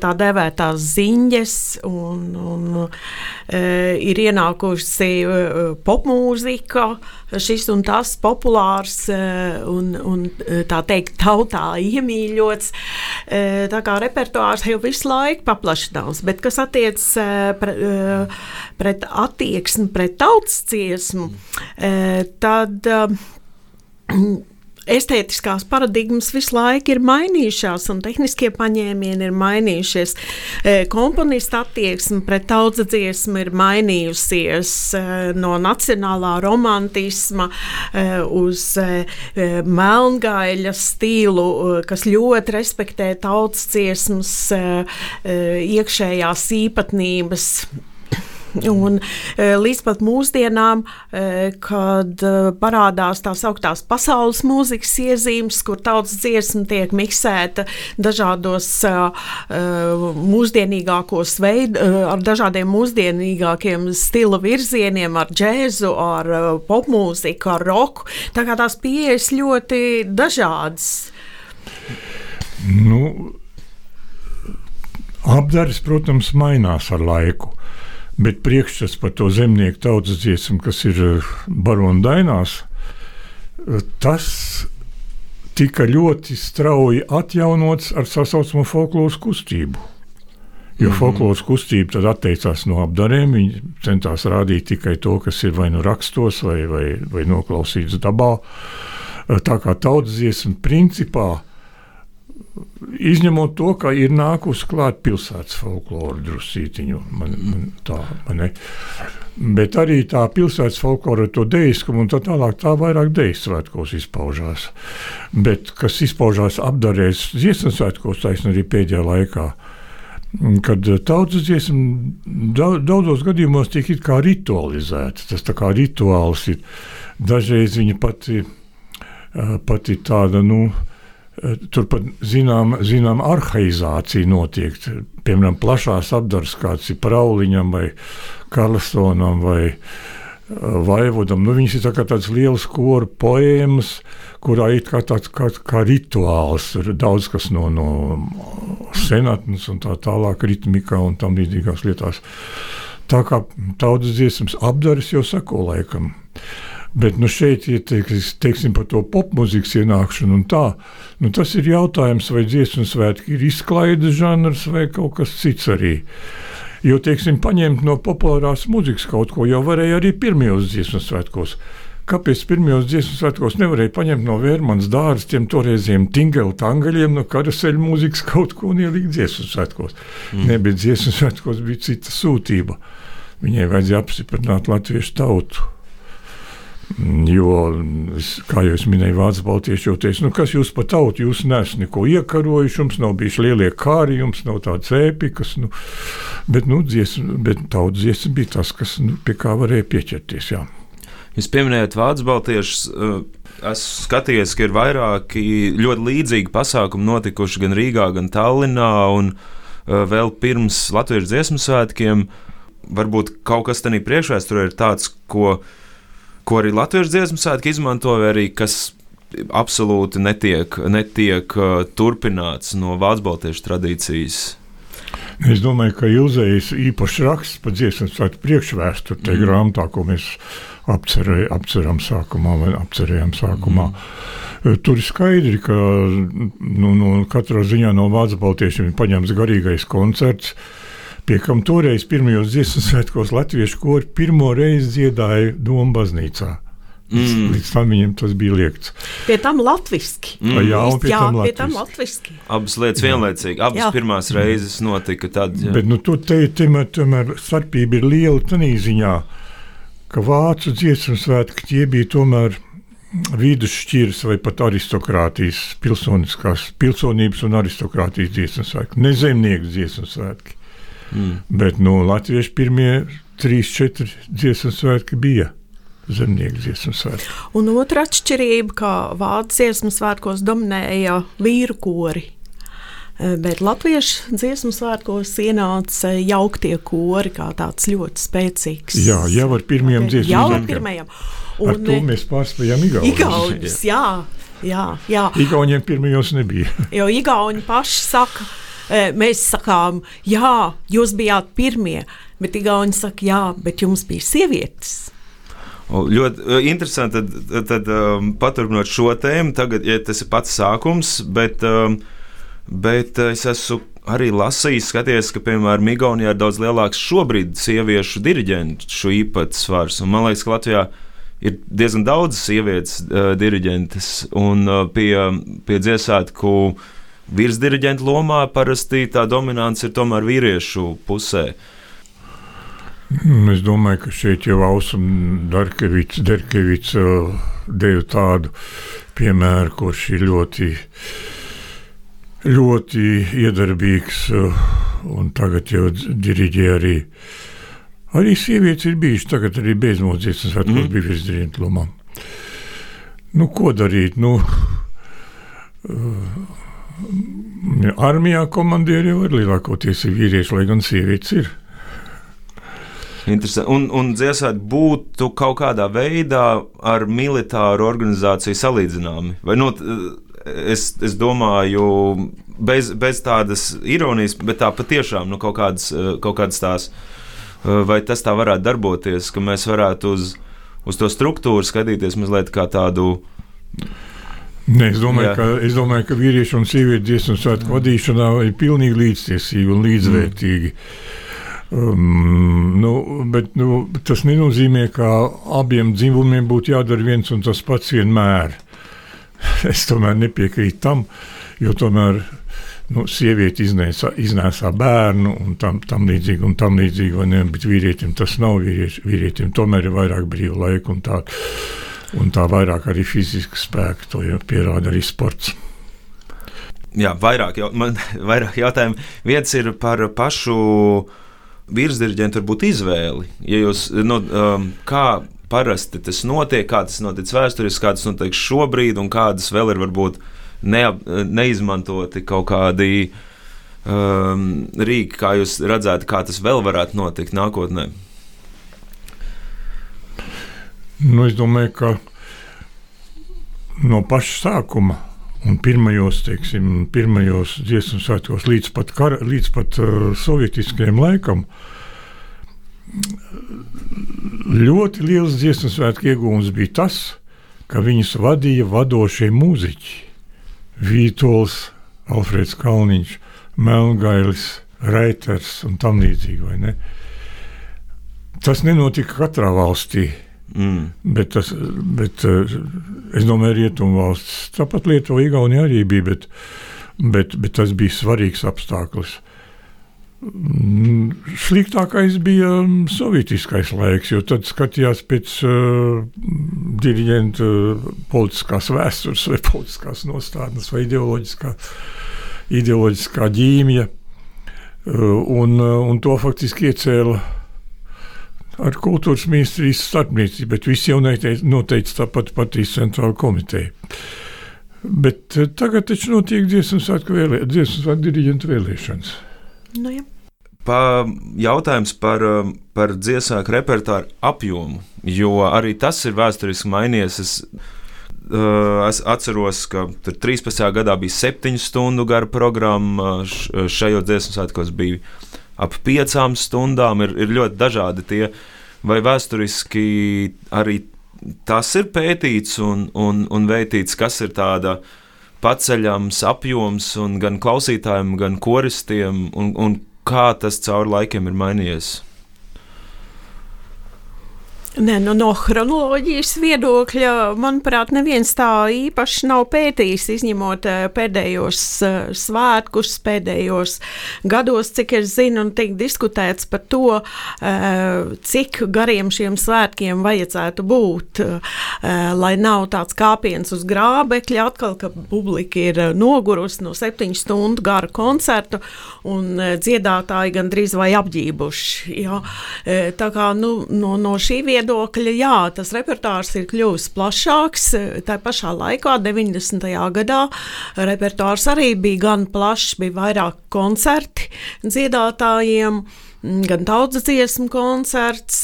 tā dēvētās ziņas, un, un e, ir ienākusi e, popmūzika, šis un tas populārs un, un tā teikt tautā iemīļots. Tā kā repertuārs jau visu laiku paplašinās, bet kas attiec pret, pret attieksmi pret tautas ciesmu, tad estētiskās paradigmas visu laiku ir mainījušās, un tehniskie paņēmieni ir mainījušies. E, komponista attieksme pret tautsdziesmu ir mainījusies e, no nacionālā romantisma e, uz melngaļa stilu, kas ļoti respektē tautsdziesmas iekšējās īpatnības. Un, e, līdz pat mūsdienām, e, kad e, parādās tās augtās pasaules mūzikas iezīmes, kur tautas dziesma tiek miksēta dažādos mūsdienīgākos veidos, ar dažādiem mūsdienīgākiem stila virzieniem, ar džēzu, ar popmūziku, ar roku. Tā kā tās pieejas ļoti dažādas. Nu, apdares, protams, mainās ar laiku. Bet priekšstats par to zemnieku tautas dziesmu, kas ir eh, barona dainās, eh, tas tika ļoti strauji atjaunots ar tā saucamo folkloras kustību. Jo mm -hmm. folkloras kustība tad atteicās no apdariem. Viņi centās rādīt tikai to, kas ir vai nu rakstos, vai, vai, vai noklausīts dabā. Eh, tā kā tautas dziesma principā Izņemot to, ka ir nākusi klāt pilsētas folklora drusītiņu, man, man tā, man. Bet arī tā pilsētas folklora to deiskumu un tā tālāk, tā vairāk dejas svētkos izpaužās. Bet kas izpaužās apdarēs dziesmu svētkos, taisn arī pēdējā laikā, kad tautas dziesma daudzos gadījumos tiek it kā ritualizēta. Tas tā kā rituāls ir, dažreiz viņa pati, pati tāda, nu, Eh, Turpat zinām, zinām arhaizācija notiek. Piemēram, plašās apdars kāds ir Prauliņam vai Karlsonam vai eh, Vaivodam. Nu, viņas ir tā tāds liels koru poēmas, kurā ir kā tāds kā, kā rituāls. Ir daudz kas no, no senatnes un tā tālāk, ritmikā un tam līdzīgās lietās. Tā kā tautas dziesmas apdares jau sako laikam. Bet nu, šeit, teiks, teiksim par to popmūzikas ienākšanu, tā, nu, tas ir jautājums, vai dziesmu svētki ir izklaides žanrs vai kaut kas cits arī. Jo, teiksim, paņemt no populārās mūzikas kaut ko jau varēja arī pirmajos dziesmu svētkos. Kāpēc pirmajos dziesmu svētkos nevarēja paņemt no Vērmanas dārza tiem toreiziem tingelu tangaļiem, no karuseļu mūzikas kaut ko un ielikt dziesmu svētkos? Mm. Nē, bet dziesmu svētkos bija cita sūtība. Viņai vajadzēja apstiprināt latviešu tautu. Jo, kā jau minēju, Vācu baltieši jau teica, nu, kas jūs par tautu, jūs nesat neko iekarojuši, jums nav bijuši lielie kāri, jums nav tādas ēpikas. Nu, bet, nu, dziesma, bet tautas dziesma bija tas, kas, nu, pie kā varēja pieķerties. Jā. Jūs pieminējat Vācu baltiešus. Eh, esmu skatījies, ka ir vairāki ļoti līdzīgi pasākumi notikuši gan Rīgā, gan Tallinā, un eh, vēl pirms Latvijas dziesmu svētkiem. Varbūt kaut kas tādā priekšvēsturē ir tāds, ko ko arī Latvijas dziesmu svētki izmanto, arī kas absolūti netiek, netiek uh, turpināts no Vācu baltiešu tradīcijas. Es domāju, ka Ilzējas īpašs raksts par dziesmu svētku priekšvēsturi, tā mm. grāmatā, ko mēs apcerē, apceram sākumā vai apcerējām sākumā. Mm. Tur ir skaidri, ka nu, nu, katrā ziņā no Vācu baltiešiem ir paņemts garīgais koncerts, pie kam toreiz pirmajos dziesmu svētkos latviešu kori pirmo reizi dziedāja Doma baznīcā. Mm. Līdz tam viņam tas bija liekts. Pie tam latviešu. Mm. Jā, pie jā, tam pie tam latviski. Abas lietas vienlaicīgi, abas jā. pirmās reizes notika tad. Jā. Bet nu, tur te, tomēr, tomēr starpība ir liela tādā ziņā, ka vācu dziesmu svētki tie bija tomēr vidusšķiras vai pat aristokrātijas, pilsoniskās pilsonības un aristokrātijas dziesmu svētki, ne zemnieku dziesmu svētki. Mm. Bet nu, latvieši pirmie trīs, četri dziesmu svētki bija. Zemnieku dziesmu svētki. Un otra atšķirība, ka vācu dziesmu svētkos dominēja vīru kori. Eh, bet latviešu dziesmu svētkos ienāca jauktie kori, kā tāds ļoti spēcīgs. Jā, jau ar pirmajiem dziesmu svētkiem. Un, ar to eh, mēs pārspējām Igaunijas. Igaunijas, jā. Jā, jā. Igauniem pirmajos nebija. jo Igauni paši saka, mēs sakām, jā, jūs bijāt pirmie, bet Igauni saka, jā, bet jums bija sievietes. Ļoti interesanti. Tad, tad um, paturpinot šo tēmu, tagad ja tas ir pats sākums, bet, um, bet es esmu arī lasījis, skaties, ka piemēram Igaunijā ir daudz lielāks šobrīd sieviešu diriģentu īpatsvars. Man liekas, ka Latvijā ir diezgan daudz sievietes uh, diriģentes un uh, pie, pie dziesātku. Uh, virsdiriģenta lomā parasti tā dominants ir tomēr vīriešu pusē. Mm, es domāju, ka šeit jau Ausma Darkevics, Darkevics uh, deva tādu piemēru, kurš ir ļoti, ļoti iedarbīgs uh, un tagad jau diriģē arī. Arī sievietes ir bijušas, tagad arī bezmūzikas svētkos mm. bija virsdiriģenta lomā. Nu, ko darīt? Nu, uh, Armijā komandieri jau ir lielākoties vīrieši, lai gan sievietes ir. Interesanti. Un, un dziesmāt būtu kaut kādā veidā ar militāru organizāciju salīdzināmi. Vai, nu, es, es domāju, bez, bez tādas ironijas, bet tā patiešām nu, kaut, kādas, kaut kādas tās, vai tas tā varētu darboties, ka mēs varētu uz, uz to struktūru skatīties mazliet kā tādu Ne, es, domāju, ka, es domāju, ka vīriešu un sieviešu dziesmu svētku vadīšanā ir pilnīgi līdztiesīgi un līdzvērtīgi. Um, nu, bet nu, tas nenozīmē, ka abiem dzimumiem būtu jādara viens un tas pats vienmēr. Es tomēr nepiekrītu tam, jo tomēr nu, sieviete iznēsā, iznēsā bērnu un tam, tam līdzīgi, un tam līdzīgi, ne, bet vīrietim tas nav vīrietim, vīrietim tomēr ir vairāk brīva laika un tāda. Un tā vairāk arī fiziski spēki, to jau pierāda arī sports. Jā, vairāk, jau, man, vairāk jautājumu. Viens ir par pašu virsdirigenta izvēli. Ja jūs, nu, um, kā parasti tas notiek, kā tas notiek vēsturiski, kā tas notiek šobrīd, un kādas vēl ir varbūt ne, neizmantoti kaut kādi um, rīki, kā jūs redzētu, kā tas vēl varētu notikt nākotnē. Nu, es domāju, ka no paša sākuma Un pirmajos, teiksim, pirmajos dziesmu svētkos, līdz pat, kara, līdz pat uh, sovietiskajam laikam, ļoti liels dziesmu svētku iegūms bija tas, ka viņus vadīja vadošie mūziķi. Vītols, Alfrēds Kalniņš, Melngailis, Reiters un tam līdzīgi. Tas nenotika katrā valstī. Mm. Bet, tas, bet es domāju, ka Rietumvalsts, tāpat Lietuva, Igaunija arī bija, bet, bet, bet tas bija svarīgs apstākļus. Mm, sliktākais bija sovietiskais laiks, jo tad skatījās pēc uh, diriģenta politiskās vēstures, vai politiskās nostādnes, vai ideoloģiskā, ideoloģiskā ģīmija. Uh, un, un to faktiski iecēla ar kultūras ministrijas starpniecību, bet visi jau noteica tāpat patīs centrāla komiteja. Bet eh, tagad taču notiek dziesmu svētku vēlē, dziesmu svētku diriģentu vēlēšanas. Nu, ja. Pa, jautājums par, um, par dziesmu repertuāru apjomu, jo arī tas ir vēsturiski mainījies. Es, uh, es atceros, ka 13. gadā bija 7 stundu gara programma, šajos dziesmu svētkos bija ap piecām stundām. Ir, ir ļoti dažādi tie, vai vēsturiski arī tas ir pētīts un, un, un veitīts, kas ir tāda paceļams apjoms gan klausītājiem, gan koristiem, un, un kā tas cauri laikiem ir mainījies. Ne, nu, no chronoloģijas viedokļa, manuprāt, neviens tā īpaši nav pētījis, izņemot eh, pēdējos uh, svētkus, pēdējos gados, cik es zinu, un tiek diskutēts par to, uh, cik gariem šiem svētkiem vajadzētu būt, lai nav tāds kāpiens uz grābekļa, atkal, ka publika ir nogurusi no septiņu stundu gara koncertu, un dziedātāji gandrīz vai apģībuši. Jā. Tā kā nu, no, no šī viedokļa viedokļa, jā, tas repertuārs ir kļuvis plašāks. Tā pašā laikā, 90. gadā, repertuārs arī bija gan plašs, bija vairāk koncerti dziedātājiem gan tautas dziesmu koncerts,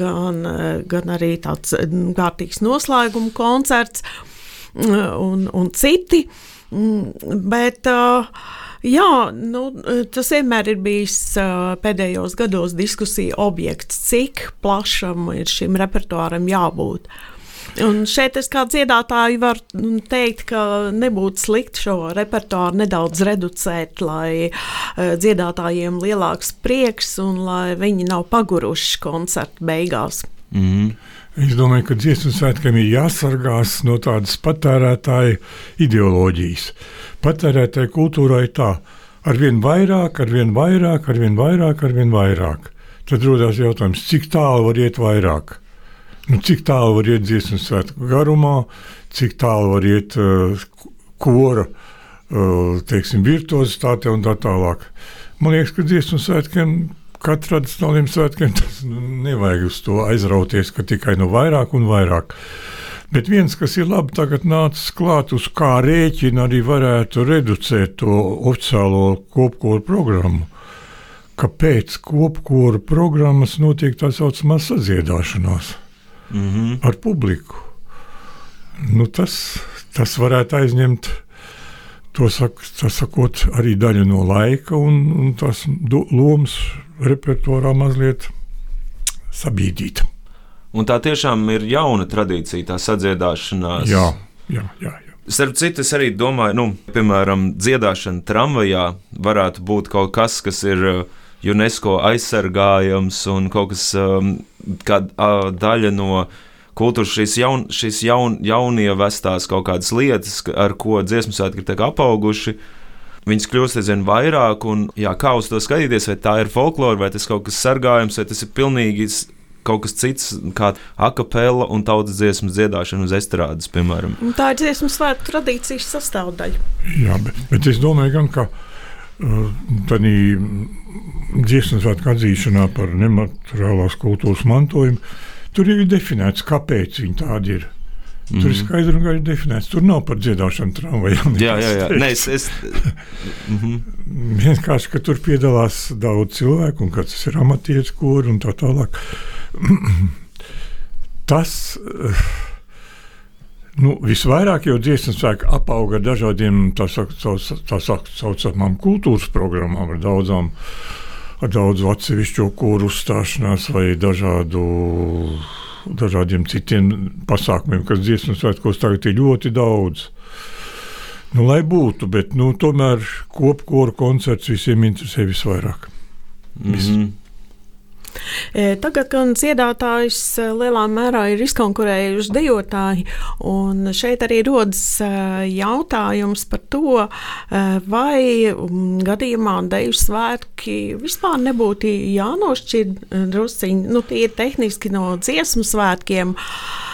gan, gan arī tāds kārtīgs noslēguma koncerts un, un citi. Bet uh, Jā, nu, tas vienmēr ir bijis pēdējos gados diskusija objekts, cik plašam ir šim repertuāram jābūt. Un šeit es kā dziedātāju varu teikt, ka nebūtu slikti šo repertuāru nedaudz reducēt, lai uh, dziedātājiem lielāks prieks un lai viņi nav paguruši koncerta beigās. Mm -hmm. Es domāju, ka dziesmu svētkiem ir jāsargās no tādas patērētāja ideoloģijas. Patērētāja kultūrā ir tā, ar vien vairāk, ar vien vairāk, ar vien vairāk, ar vien vairāk. Tad rodas jautājums, cik tālu var iet vairāk? Nu, cik tālu var iet dziesmu svētku garumā, cik tālu var iet uh, kora uh, teiksim, virtuozitāte un tā tālāk. Man liekas, ka dziesmu svētkiem kā tradicionāliem svētkiem, tas nu, nevajag uz to aizrauties, ka tikai no vairāk un vairāk. Bet viens, kas ir labi tagad nācis klāt, uz kā rēķina arī varētu reducēt to oficiālo kopkoru programmu. Kāpēc kopkoru programmas notiek tā saucamā sadziedāšanās mm -hmm. ar publiku? Nu, tas, tas varētu aizņemt to sak, sakot, arī daļu no laika un, un tās lomas repertuārā mazliet sabīdīta. Un tā tiešām ir jauna tradīcija, tā sadziedāšanās. Jā, jā, jā. jā. Starp citu, es arī domāju, nu, piemēram, dziedāšana tramvajā varētu būt kaut kas, kas ir uh, UNESCO aizsargājams un kaut kas um, kā uh, daļa no kultūras, šīs, jaun, šīs jaun, jaunievestās kaut kādas lietas, ar ko dziesmu svētki ir apauguši. Viņas kļūst aizvien vairāk, un jā, kā uz to skatīties, vai tā ir folklore, vai tas kaut kas sargājams, vai tas ir pilnīgi kaut kas cits, kā akapela un tautas dziesmas dziedāšana uz estrādes, piemēram. Tā ir dziesmu svētku tradīcijas sastāvdaļa. Jā, bet, bet es domāju, gan, ka uh, tādā dziesmu svētku atzīšanā par nemateriālās kultūras mantojumu tur ir definēts, kāpēc viņi tādi ir. Mm. Tur ir mhm. skaidri un gaiši definēts. Tur nav par dziedāšanu tramvajām. Jā, jā, jā. Nē, es, es... mm -hmm. Vienkārši, ka tur piedalās daudz cilvēku, un tas ir amatieris, kur un tā tālāk. Tas Nu, visvairāk jau dziesmu spēku apauga ar dažādiem tā, saucamām kultūras programmām, ar daudzām, ar daudzu atsevišķo kūru uzstāšanās vai dažādu, dažādiem citiem pasākumiem, kas dziesmu svētkos tagad ir ļoti daudz. Nu, lai būtu, bet nu, tomēr kopkoru koncerts visiem interesē visvairāk. Mm -hmm. E, tagad gan dziedātājs e, lielā mērā ir izkonkurējuši dejotāji, un šeit arī rodas e, jautājums par to, vai gadījumā deju svētki vispār nebūtu jānošķir drusciņi, nu tie ir tehniski no dziesmu svētkiem. Uh,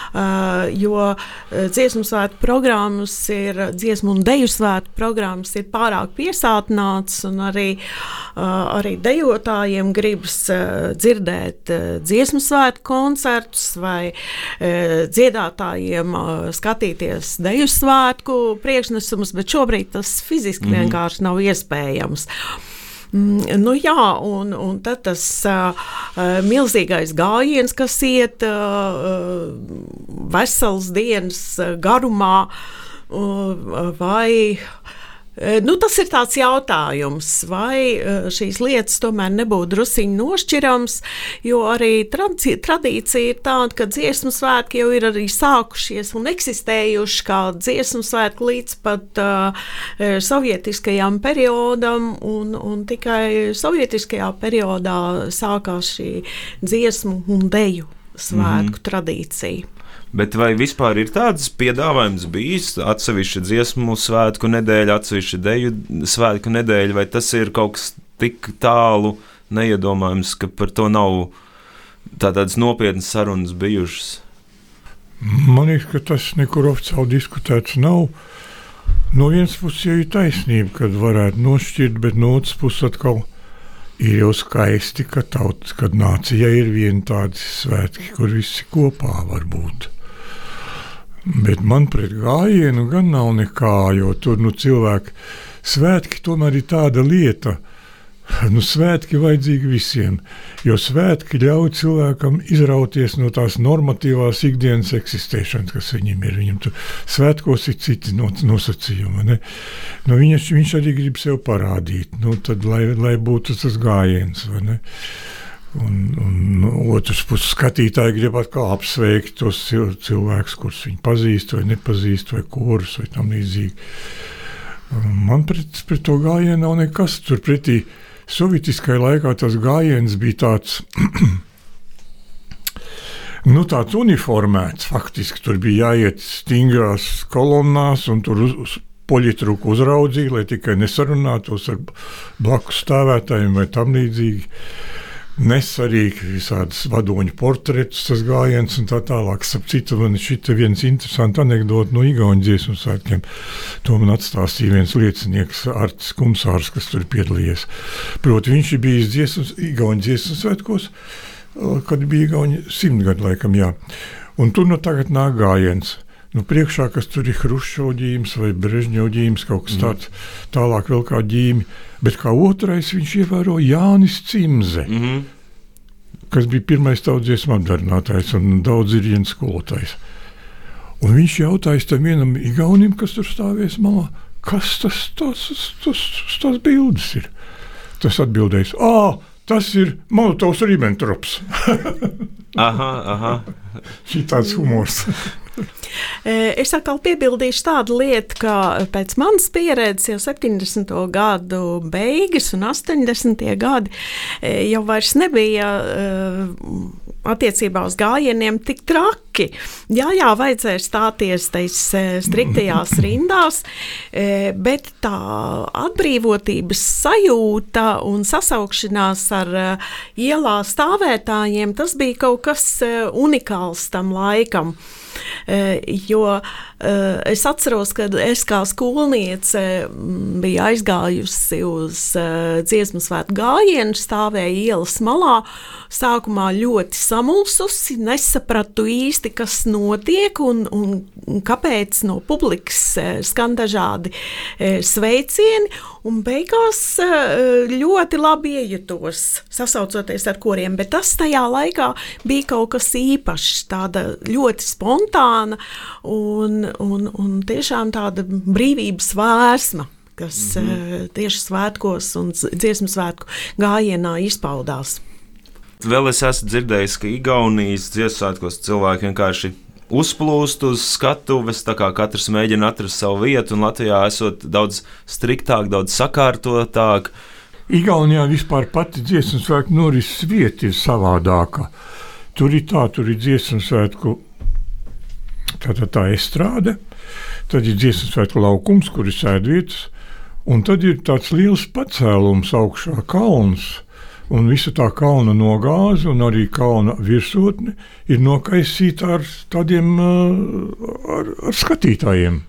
jo eh, dziesmu svētku programmas ir, dziesmu un deju svētku programmas ir pārāk piesātināts, un arī, eh, arī dejotājiem gribas dzirdēt dziesmu svētku koncertus vai dziedātājiem skatīties deju svētku priekšnesumus, bet šobrīd tas fiziski mm. vienkārši nav iespējams. Mm, nu, jā, un, un tad tas uh, milzīgais gājiens, kas iet uh, veselas dienas garumā, uh, vai nu, tas ir tāds jautājums, vai šīs lietas tomēr nebūtu druskuļi nošķirams, jo arī tradīcija ir tāda, ka dziesmu svētki jau ir arī sākušies un eksistējuši kā dziesmu svētki līdz pat uh, sovietiskajam periodam, un, un tikai sovietiskajā periodā sākās šī dziesmu un deju svētku mm -hmm. tradīcija. Bet vai vispār ir tāds piedāvājums bijis? Atsevišķa dziesmu svētku nedēļa, atsevišķa deju svētku nedēļa, vai tas ir kaut kas tik tālu neiedomājams, ka par to nav tādas nopietnas sarunas bijušas? Man liekas, ka tas nekur oficiāli diskutēts nav. No vienas puses jau ir taisnība, kad varētu nošķirt, bet no otras puses atkal ir jau skaisti, ka tautas, kad nācijai ir viena tāda svētki, kur visi kopā var būt. Bet man pret gājienu gan nav nekā, jo tur nu, cilvēki svētki tomēr ir tāda lieta. Nu, svētki vajadzīgi visiem, jo svētki ļauj cilvēkam izrauties no tās normatīvās ikdienas eksistēšanas, kas viņam ir. Viņam tur svētkos ir citi nosacījumi. Ne? Nu, viņš, viņš arī grib sev parādīt, nu, tad, lai, lai būtu tas gājiens. Un, un no otrs puses, skatītāji grib atkal apsveikt tos cilvēkus, kurus viņi pazīst, vai nepazīst, vai kurus, vai tam līdzīgi. Man pret, pret to gājienu nav nekas. Turpretī sovietiskajā laikā tas gājiens bija tāds. nu, tāds uniformēts. Faktiski tur bija jāiet stingrās kolonnās, un tur uz, poļitruku uzraudzīja, lai tikai nesarunātos ar blakus stāvētājiem vai tam līdzīgi nes arī visādas vadoņu portretus, tas gājiens un tā tālāk. Ap citu, man šī viens interesants anekdote no Igaunijas dziesmu svētkiem. To man atstāstīja viens liecinieks, Artis Kumsārs, kas tur piedalījies. Proti, viņš ir bijis dziesmas, Igaunijas dziesmu svētkos, kad bija Igaunija simtgadu laikam, jā. Un tur nu tagad nāk gājiens. Nu, priekšā, kas tur ir Hruščovģīms vai Brežņovģīms, kaut kas mm. tāds, tālāk vēl kā ģīmi. Bet kā otrais viņš ievēro Jānis Cimze, mm -hmm. kas bija pirmais tautsdziesmu apdarbinātājs un daudz ir viens skolotājs. Un viņš jautāja tam vienam igaunim, kas tur stāvēs malā, kas tas, tas, tas, tas, tas bildes ir. Tas atbildēs, ah, tas ir Molotovs Ribbentrops. aha, aha. Šī tāds humors. Es atkal piebildīšu tādu lietu, ka pēc manas pieredzes jau 70. gadu beigas un 80. gadi jau vairs nebija attiecībā uz gājieniem tik traki. Jā, jā, vajadzēja stāties tais striktajās rindās, bet tā atbrīvotības sajūta un sasaukšanās ar ielā stāvētājiem, tas bija kaut kas unikāls tam laikam. Eh, jo eh, es atceros, ka es kā skolniece mm, biju aizgājusi uz eh, dziesmu svētku gājienu, stāvēju ielas malā. Sākumā ļoti samulsusi, nesapratu īsti, kas notiek un, un, kāpēc no publikas skan dažādi sveicieni. Un beigās ļoti labi iejutos, sasaucoties ar koriem, bet tas tajā laikā bija kaut kas īpašs, tāda ļoti spontāna un, un, un tiešām tāda brīvības vēsma kas mm -hmm. tieši svētkos un dziesmu svētku gājienā izpaudās. Vēl es esmu dzirdējis, ka Igaunijas dziesmu svētkos cilvēki vienkārši uzplūst uz skatuves, tā kā katrs mēģina atrast savu vietu, un Latvijā esot daudz striktāk, daudz sakārtotāk. Igaunijā vispār pati dziesmu svētku norises vieta ir savādāka. Tur ir tā, tur ir dziesmu svētku tā, tā, tā estrāde, tad ir dziesmu svētku laukums, kur ir sēdvietas, un tad ir tāds liels pacēlums augšā kalns un visa tā kalna nogāze un arī kalna virsotne ir nokaisīta ar tādiem ar, ar skatītājiem.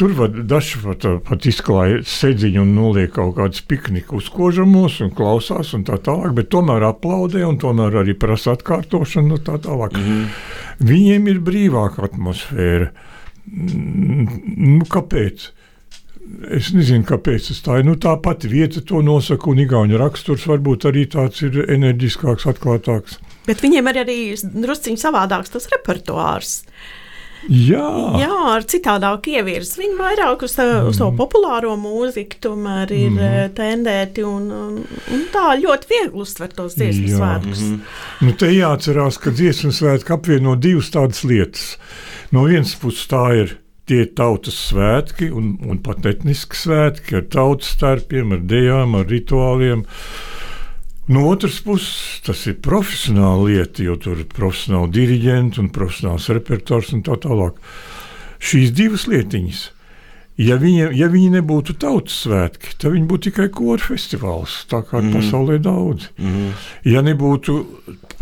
Tur var daži pat, pat izklāja sēdziņu un noliek kaut kādus pikniku uzkožamos un klausās un tā tālāk, bet tomēr aplaudē un tomēr arī prasa atkārtošanu un tā tālāk. Mm -hmm. Viņiem ir brīvāka atmosfēra. Nu, kāpēc? Es nezinu, kāpēc tas tā ir. Nu, tā pati vieta to nosaka, un Igaunijas raksturs varbūt arī tāds ir enerģiskāks, atklātāks. Bet viņiem ir arī drusciņš savādāks tas repertuārs. Jā. Jā, ar citādāku ievirzi. Viņi vairāk uz, tā, mm. uz to mhm. populāro mūziku tomēr ir mm. tendēti un, un, un tā ļoti viegli uztver tos dziesmu svētkus. Mm nu, te jāatcerās, ka dziesmu svētki apvieno divas tādas lietas. No vienas puses tā ir tie ir tautas svētki un, un pat etniski svētki ar tautas starpiem, ar dejām, ar rituāliem. No otras puses, tas ir profesionāla lieta, jo tur ir profesionāli diriģenti un profesionāls repertuārs un tā tālāk. Šīs divas lietiņas, ja viņi, ja viņi nebūtu tautas svētki, tad viņi būtu tikai kora festivāls, tā kā mm. pasaulē daudz. Mm. Ja nebūtu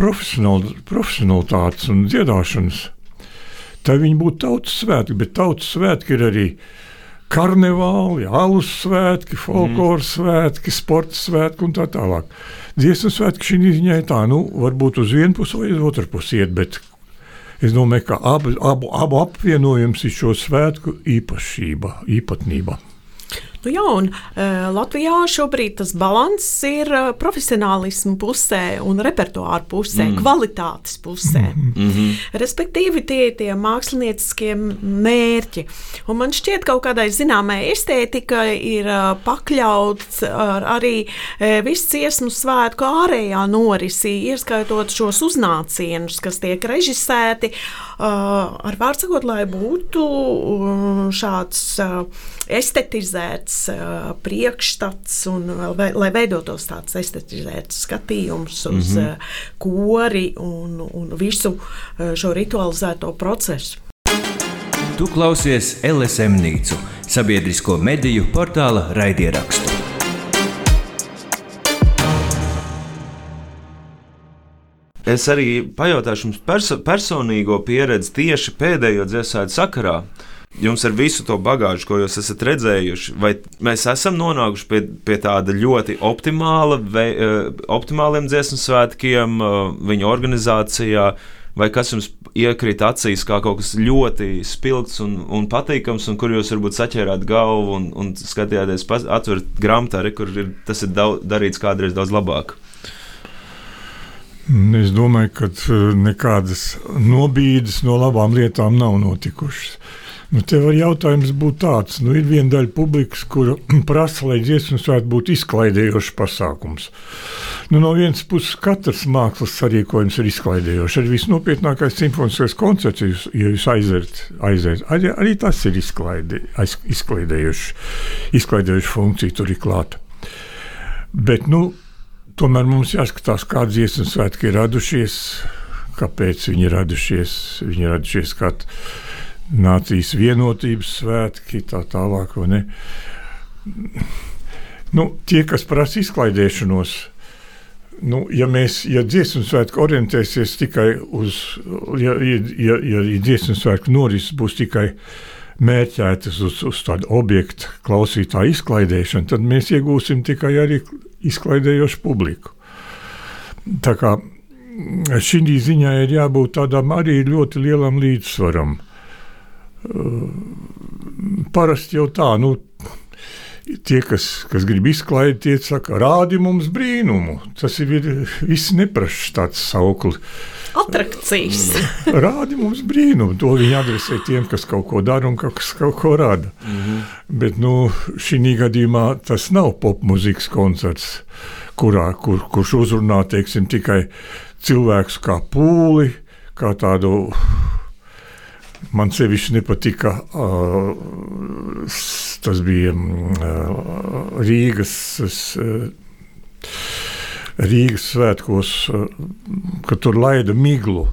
profesionālitātes un dziedāšanas, tad viņi būtu tautas svētki, bet tautas svētki ir arī karnevāli, alus svētki, folkloras mm. svētki, sporta svētki un tā tālāk. Dziesmu svētki šī ziņā ir tā, nu, varbūt uz vienu pusi vai uz otru pusi iet, bet es domāju, ka abu, abu, abu apvienojums ir šo svētku īpašība, īpatnība. Nu, jā, un, uh, Latvijā šobrīd tas līdzsvars ir uh, profesionālismu pusē un repertuāra pusē, mm. kvalitātes pusē. Mm -hmm. Respektīvi, tie ir tie mākslinieckie mērķi. Un man šķiet, ka kaut kādai zināmai estētikai ir uh, pakļauts ar, arī uh, visu ciesmu svētku ārējā norisī, ieskaitot šos uznācienus, kas tiek režisēti. Uh, ar vārdu sakot, lai būtu uh, šāds uh, estetizēts uh, priekšstats un vai, lai veidotos tāds estetizēts skatījums uz mm -hmm. uh, kori un, un visu uh, šo ritualizēto procesu. Tu klausies LSM Nīcu, sabiedrisko mediju portāla raidierakstu. Es arī pajautāšu jums perso personīgo pieredzi tieši pēdējo dziesmu sakarā. Jums ar visu to bagāžu, ko jūs esat redzējuši, vai mēs esam nonākuši pie, pie tāda ļoti optimāla, ve, uh, optimāliem dziesmu svētkiem, uh, viņa organizācijā, vai kas jums iekrīt acīs kā kaut kas ļoti spilgts un, un patīkams, un kur jūs varbūt saķērāt galvu un, un skatījāties, atverat grāmatā, kur ir, tas ir daudz, darīts kādreiz daudz labāk. Es domāju, ka nekādas nobīdes no labām lietām nav notikušas. Nu, tev var jautājums būt tāds, nu, ir viena daļa publikas, kura prasa, lai dziesmu svētki būtu izklaidējošs pasākums. Nu, no vienas puses, katrs mākslas sarīkojums ir izklaidējošs. Arī visnopietnākais simfoniskais koncerts, ja jūs aiziet, aiziet arī, arī tas ir izklaide, izklaidējošs, izklaidējošs funkcija tur ir klāta. Bet, nu, tomēr mums jāskatās, kāda dziesmu svētki ir radušies, kāpēc viņi ir radušies. Viņi ir radušies kādā nācijas vienotības svētki, tā tālāk. Nu, tie, kas prasa izklaidēšanos, nu, ja mēs, ja dziesmu svētku orientēsies tikai uz, ja, ja, ja, ja dziesmu svētku norises būs tikai mērķētas uz, uz tādu objektu klausītāju izklaidēšanu, tad mēs iegūsim tikai arī izklaidējošu publiku. Tā kā šī ziņā ir jābūt tādam arī ļoti lielam līdzsvaram parasti jau tā, nu, tie, kas, kas grib izklaidēt, tie saka, rādi mums brīnumu. Tas ir viss neprašs tāds sauklis. Attrakcijas. Rādi mums brīnumu. To viņi adresē tiem, kas kaut ko dara un kas kaut ko rada. Mm -hmm. Bet nu, šī gadījumā tas nav popmūzikas koncerts, kurā, kur, kurš uzrunā teiksim, tikai cilvēkus kā pūli, kā tādu. Man sevišķi nepatika, uh, tas bija uh, Rīgas. Uh, Rīgas svētkos, kad tur laida miglu.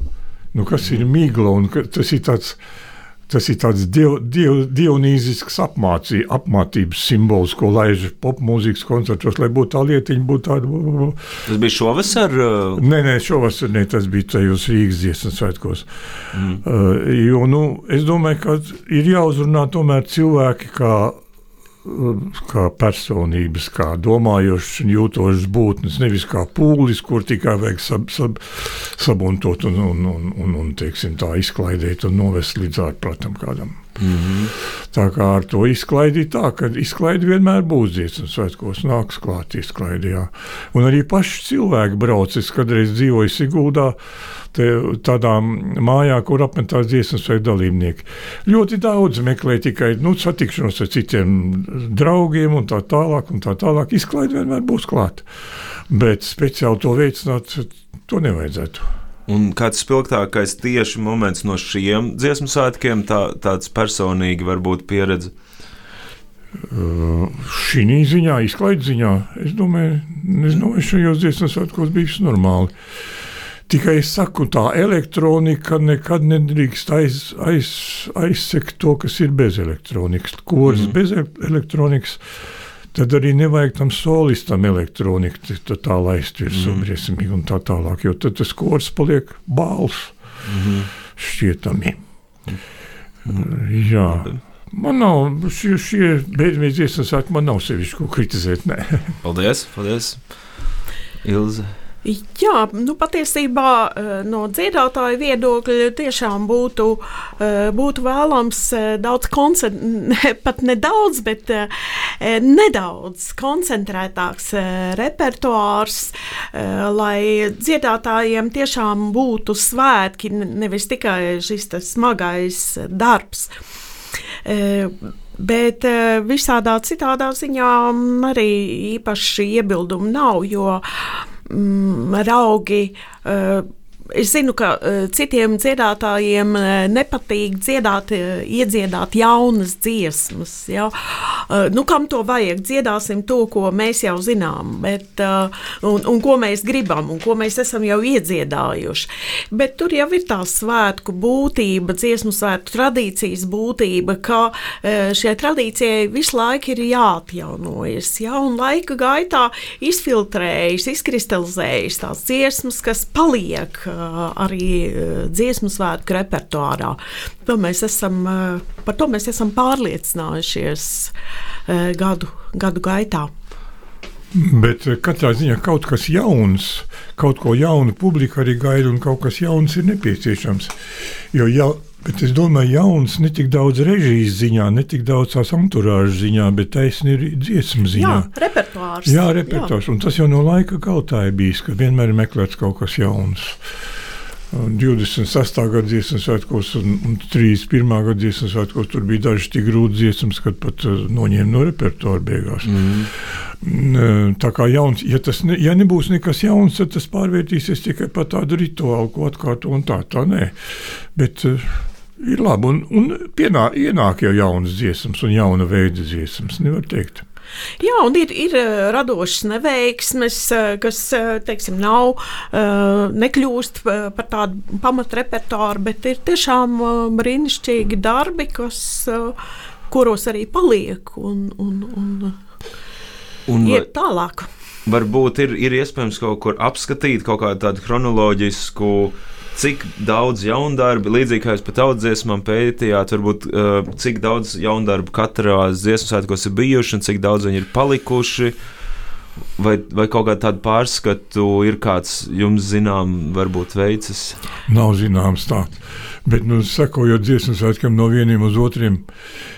Nu, kas ir migla? Tas ir tāds, tas ir tāds diev, diev, dionīzisks apmācī, apmācības simbols, ko laiž popmūzikas koncertos, lai būtu tā lietiņa, būtu tāda. Tas bija šovasar? Uh... Nē, nē, šovasar ne, tas bija tajos Rīgas dziesmas svētkos. Mm. Uh, jo, nu, es domāju, ka ir jāuzrunā tomēr cilvēki kā kā personības, kā domājošas un jūtošas būtnes, nevis kā pūlis, kur tikai vajag sab, sab, sabuntot un, un, un, un, un teiksim, tā izklaidēt un novest līdz ārpratam kādam. Mm -hmm. Tā kā ar to izklaidīt, tā ka izklaidi vienmēr būs dziesmas svētkos, nāks klāt izklaidi. Jā. Un arī paši cilvēki brauc. Es kādreiz dzīvoju Siguldā, tādā mājā, kur apmetās dziesmas svētku dalībnieki. Ļoti daudz meklē tikai nu, satikšanos ar citiem draugiem un tā tālāk. Un tā tālāk. Izklaidi vienmēr būs klāt. Bet speciāli to veicināt, to nevajadzētu. Un kāds spilgtākais tieši moments no šiem dziesmu svētkiem, tā, tāds personīgi varbūt pieredze? Uh, Šī ziņā, izklaides ziņā, es domāju, domāju šajos dziesmu svētkos bija normāli. Tikai es saku, tā elektronika nekad nedrīkst aiz, aiz, aizsekt to, kas ir bez elektronikas. Kurs mm. bez elektronikas tad arī nevajag tam solistam elektroniku tā, laist virsū mm. briesmīgi un tā tālāk, jo tad tas kors paliek bāls mm. šķietami. Mm. Jā. Man nav šie, šie beidzamie dziesmas, man nav sevišķi ko kritizēt. Paldies, paldies. Ilze. Jā, nu, patiesībā eh, no dziedātāja viedokļa tiešām būtu, eh, būtu vēlams eh, daudz pat nedaudz, bet nedaudz koncentrētāks repertuārs, lai dziedātājiem tiešām būtu svētki, nevis tikai šis smagais darbs. Bet visādā citādā ziņā arī īpaši iebildumu nav, jo mm, raugi. Es zinu, ka uh, citiem dziedātājiem uh, nepatīk dziedāt, uh, iedziedāt jaunas dziesmas. Ja? Nu, kam to vajag? Dziedāsim to, ko mēs jau zinām, bet, un, un ko mēs gribam, un ko mēs esam jau iedziedājuši. Bet tur jau ir tā svētku būtība, dziesmu svētku tradīcijas būtība, ka šai tradīcijai visu laiku ir jāatjaunojas. Ja? Un laika gaitā izfiltrējas, izkristalizējas tās dziesmas, kas paliek arī dziesmu svētku repertuārā. To mēs esam, par to mēs esam pārliecinājušies gadu, gadu gaitā. Bet katrā ziņā kaut kas jauns, kaut ko jaunu publika arī gaida, un kaut kas jauns ir nepieciešams. Jo ja, Bet es domāju, jauns ne tik daudz režijas ziņā, ne tik daudz tās anturāžas ziņā, bet taisni ir dziesmu ziņā. Jā, repertuārs. Jā, repertuārs. Jā. Un tas jau no laika gautā ir bijis, ka vienmēr ir meklēts kaut kas jauns. 26. gada dziesmu svētkos un, un 31. gada dziesmu svētkos tur bija daži tik grūti dziesmas, kad pat uh, noņēma no repertuāra beigās. Mm. Tā kā jauns, ja, tas ne, ja nebūs nekas jauns, tad tas pārvērtīsies tikai par tādu rituālu, ko atkārto un tā. Tā nē. Bet, uh, ir labi. Un, un pienā, ienāk jau jaunas dziesmas un jauna veida dziesmas, nevar teikt. Jā, un ir, ir eh, radošas neveiksmes, eh, kas eh, teiksim, nav, nekļūst par tādu pamatrepertuāru, bet ir tiešām brīnišķīgi darbi, kas, kuros arī paliek un, un, un, un iet tālāk. Varbūt ir, ir iespējams kaut kur apskatīt kaut kādu tādu chronoloģisku uh, cik daudz jaundarbu, līdzīgi kā jūs pat audzēsmām pētījāt, varbūt uh, cik daudz jaundarbu katrā dziesmu svētkos ir bijuši un cik daudz viņi ir palikuši. Vai, vai kaut kāda tāda pārskatu ir kāds jums zinām, varbūt veids? Nav zināms tā. Bet, nu, sekojot dziesmu svētkiem no vieniem uz otriem,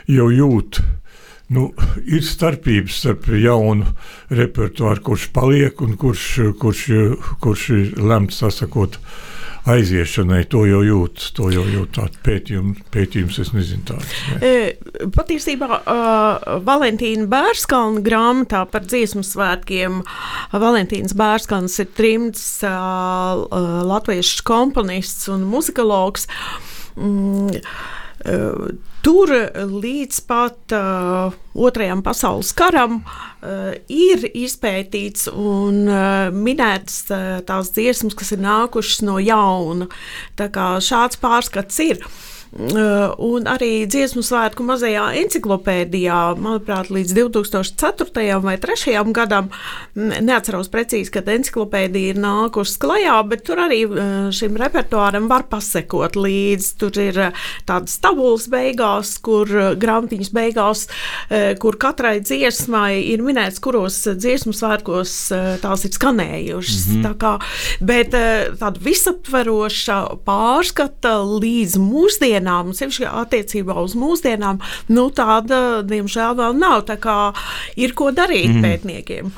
jau jūt, Nu, ir starpības starp jaunu repertuāru, kurš paliek un kurš, kurš, kurš ir lemts sasakot aiziešanai. To jau jūt, to jau jūt tāds pētījums, pētījums, es nezinu tāds. Ne. Patiesībā uh, Valentīna Bērskalna grāmatā par dziesmu svētkiem Valentīns Bērskalns ir trimds uh, latviešu komponists un muzikologs. Mm, Tur līdz pat uh, Otrajam pasaules karam uh, ir izpētīts un uh, minētas uh, tās dziesmas, kas ir nākušas no jauna. Tā kā šāds pārskats ir. Uh, Eh, un arī dziesmu svētku mazajā encyklopēdijā, manuprāt, līdz 2004. vai 2003. gadam, neatceros precīzi, kad encyklopēdija ir nākusi klajā, bet tur arī eh, šim repertuāram var pasekot līdzi. Tur ir eh, tādas tabulas beigās, kur grāmatiņas beigās, kur katrai dziesmai ir minēts, kuros dziesmu svētkos tās ir skanējušas. Mm -hmm. Tā kā, bet tāda visaptveroša pārskata līdz mūsdienām mūsdienām, sevišķi attiecībā uz mūsdienām, nu, tāda, diemžēl, vēl nav. Tā kā ir ko darīt mm. pētniekiem.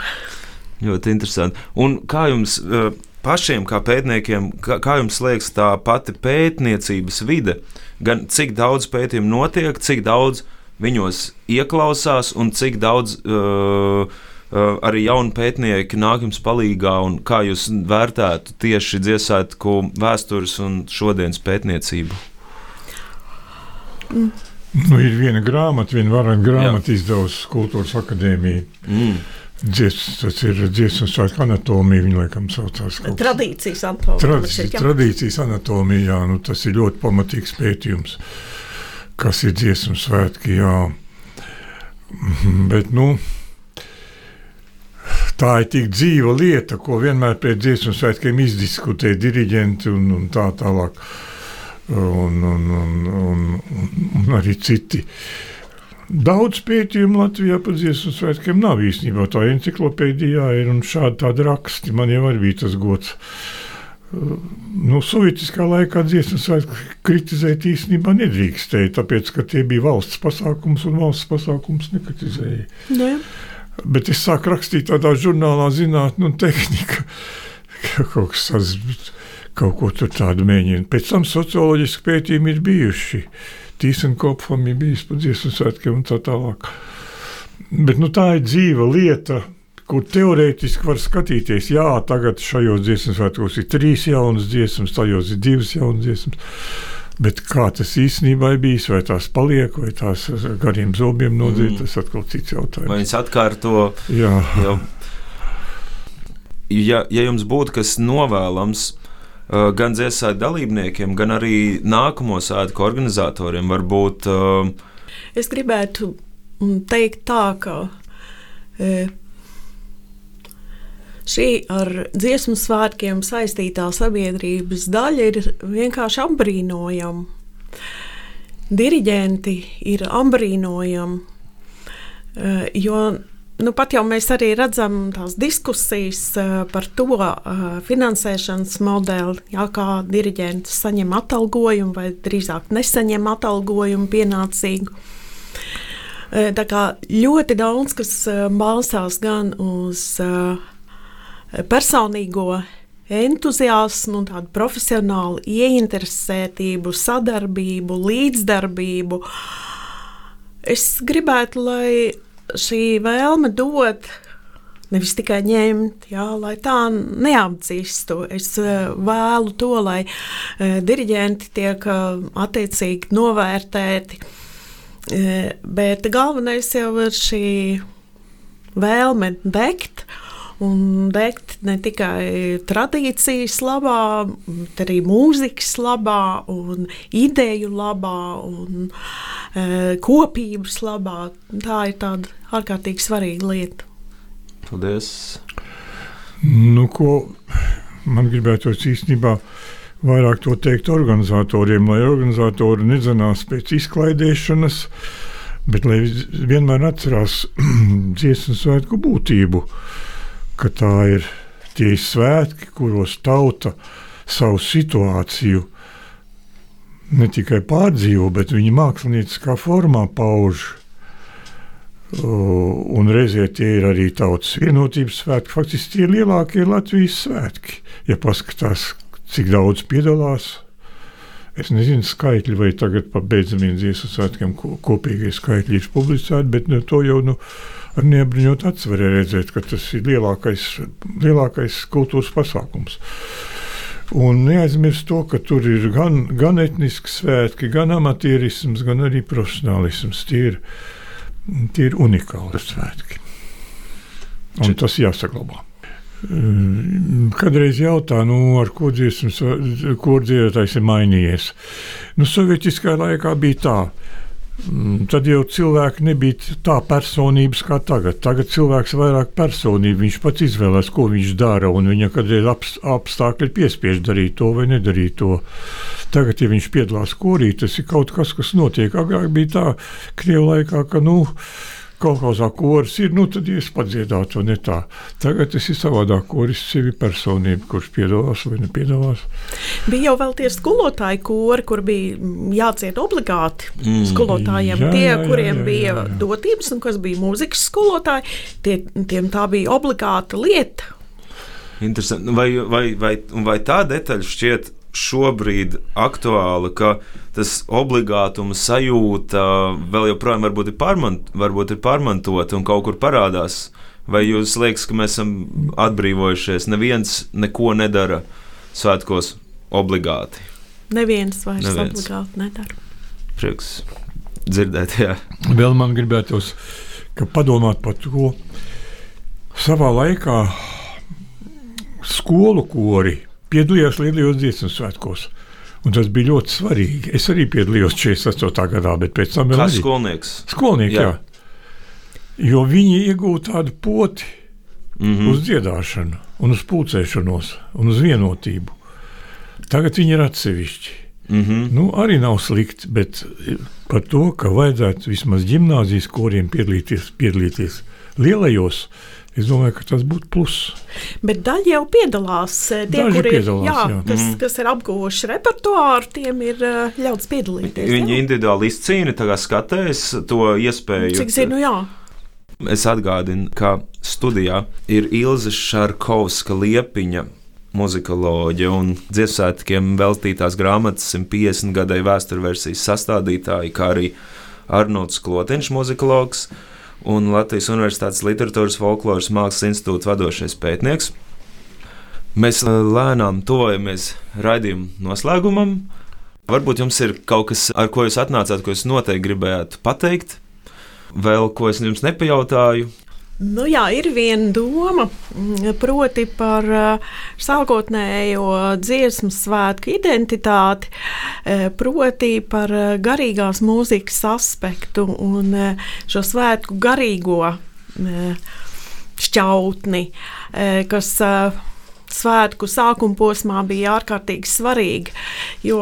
Ļoti interesanti. Un kā jums eh, pašiem, kā pētniekiem, kā, kā jums liekas tā pati pētniecības vide? Gan cik daudz pētījumu notiek, cik daudz viņos ieklausās un cik daudz uh, uh, arī jauni pētnieki nāk jums palīdzīgā, un kā jūs vērtētu tieši dziesmētu vēstures un šodienas pētniecību? Mm. Nu, ir viena grāmata, viena varena grāmata izdevusi Kultūras akadēmija. Mm. Dzies, tas ir dziesmas svētku anatomija, viņa laikam saucās. Tradīcijas anatomija. Tradicijas, tradīcijas anatomija, jā, nu, tas ir ļoti pamatīgs pētījums, kas ir dziesmas svētki, jā. Bet, nu, tā ir tik dzīva lieta, ko vienmēr pēc dziesmu svētkiem izdiskutē diriģenti un, un tā tālāk. Uh, un, un, un, un, un arī citi. Daudz pētījumu Latvijā par dziesmu svētkiem nav īstenībā. Tā encyklopēdijā ir un šādi tādi raksti. Man jau arī bija tas gods. Nu, Sovietiskā laikā dziesmu svētku kritizēt īstenībā nedrīkstēja, tāpēc, ka tie bija valsts pasākums un valsts pasākums nekritizēja. Ne. Nu Bet es sāku rakstīt tādā žurnālā zinātnē un tehnika, ka kaut kas tāds kaut ko tādu mēģina. Pēc tam socioloģiski pētījumi ir bijuši. Tīsenkopam ir bijis pa dziesmu svētkiem un tā tālāk. Bet nu, tā ir dzīva lieta, kur teorētiski var skatīties, jā, tagad šajos dziesmu svētkos ir trīs jaunas dziesmas, tajos ir divas jaunas dziesmas. Bet kā tas īstenībā ir bijis, vai tās paliek, vai tās gariem zobiem nodzīt, mm. tas atkal cits jautājums. Vai viņas atkārto? Jā. Jau, ja, ja jums būtu kas novēlams, gan dziesmu dalībniekiem, gan arī nākamo svētku organizatoriem. Varbūt, uh, es gribētu mm, teikt tā, ka e, šī ar dziesmu svētkiem saistītā sabiedrības daļa ir vienkārši apbrīnojama. Diriģenti ir apbrīnojami, jo Nu, pat jau mēs arī redzam tās diskusijas uh, par to uh, finansēšanas modeli, jā, kā diriģents saņem atalgojumu vai drīzāk nesaņem atalgojumu pienācīgu. Uh, tā kā ļoti daudz kas balstās gan uz personīgo entuziasmu, tādu profesionālu ieinteresētību, sadarbību, līdzdarbību. Es gribētu, lai šī vēlme dot nevis tikai ņemt, jā, lai tā neapdzīstu. Es uh, vēlu to, lai uh, diriģenti tiek uh, attiecīgi novērtēti. Bet galvenais jau ir šī vēlme degt. Un degt ne tikai tradīcijas labā, bet arī mūzikas labā, un ideju labā un e, kopības labā. Tā ir tāda ārkārtīgi svarīga lieta. Paldies! Nu, ko man gribētu īstenībā vairāk to teikt organizatoriem, lai organizatori nedzenās pēc izklaidēšanas, bet lai vienmēr atcerās dziesmu svētku būtību, ka tā ir tie svētki, kuros tauta savu situāciju ne tikai pārdzīvo, bet viņa mākslinieckā formā pauž Un reizē tie ir arī tautas vienotības svētki. Faktiski tie ir lielākie Latvijas svētki. Ja paskatās, cik daudz piedalās. Es nezinu, skaitļi vai tagad pa beidzamiem dziesmu svētkiem kopīgie skaitļi ir publicēti, bet nu, to jau nu, ar neapbruņot acis var redzēt, ka tas ir lielākais, lielākais kultūras pasākums. Un neaizmirst to, ka tur ir gan, gan etniski svētki, gan amatierisms, gan arī profesionālisms. Tie ir, tie ir unikāli svētki. Un tas jāsaglabā. Kadreiz jautā, nu, ar ko dziesmas, kur dziedātājs ir mainījies. Nu, Sovietiskā laikā bija tā, Mm, tad jau cilvēki nebija tā personības kā tagad. Tagad cilvēks ir vairāk personība. Viņš pats izvēlās, ko viņš dara, un viņa kādreiz apstākļi piespiež darīt to vai nedarīt to. Tagad, ja viņš piedalās korī, tas ir kaut kas, kas notiek. Agrāk bija tā, Krievijā laikā, ka, nu, kaut kādā koris ir, nu tad es padziedātu, ne tā. Tagad tas ir savādāk, koris sevi personība, kurš piedalās vai nepiedalās. Bija jau vēl tie skolotāji kori, kur bija jāciet obligāti mm. skolotājiem. Jā, tie, jā, jā, kuriem jā, jā, bija jā, jā. dotības un kas bija mūzikas skolotāji, tie, tiem tā bija obligāta lieta. Interesanti. Vai, vai, vai, vai tā detaļa šķiet šobrīd aktuāla, ka tas obligātuma sajūta vēl joprojām varbūt ir, pārmant, varbūt ir pārmantota un kaut kur parādās. Vai jūs liekas, ka mēs esam atbrīvojušies? Neviens neko nedara svētkos obligāti. Neviens vairs Neviens. obligāti nedara. Prieks dzirdēt, jā. Vēl man gribētos padomāt par to, savā laikā skolu kori piedalījos Lielajos dziesmu svētkos. Un tas bija ļoti svarīgi. Es arī piedalījos 48. gadā, bet pēc tam vēl. Kā arī. skolnieks? Skolnieks, jā. jā. Jo viņi iegūta tādu poti mm -hmm. uz dziedāšanu, un uz pulcēšanos, un uz vienotību. Tagad viņi ir atsevišķi. Mm -hmm. nu, arī nav slikti, bet par to, ka vajadzētu vismaz gimnāzijas koriem piedalīties, piedalīties lielajos Es domāju, ka tas būtu pluss. Bet daļa jau piedalās. Eh, tie, kuri piedalās, jā, jā. Kas, mm. kas ir apguvuši repertuāru, tiem ir uh, ļauts piedalīties. Viņi jā? individuāli izcīna, tagad skatās to iespēju. Cik zinu, jā. Es atgādinu, ka studijā ir Ilze Šarkovska liepiņa. Muzikoloģija un dziesmētkiem veltītās grāmatas 150 gadai vēsturversijas sastādītāji, kā arī Arnolds Klotiņš, muzikologs, un Latvijas Universitātes Literatūras folkloras mākslas institūta vadošais pētnieks. Mēs uh, lēnām tuvojamies raidījuma noslēgumam. Varbūt jums ir kaut kas, ar ko jūs atnācāt, ko jūs noteikti gribējāt pateikt, vēl ko es jums nepajautāju. Nu, jā, ir viena doma, mm, proti par uh, sākotnējo dziesmu svētku identitāti, uh, proti par uh, garīgās mūzikas aspektu un šo svētku garīgo šķautni, kas svētku sākuma posmā bija ārkārtīgi svarīga. Jo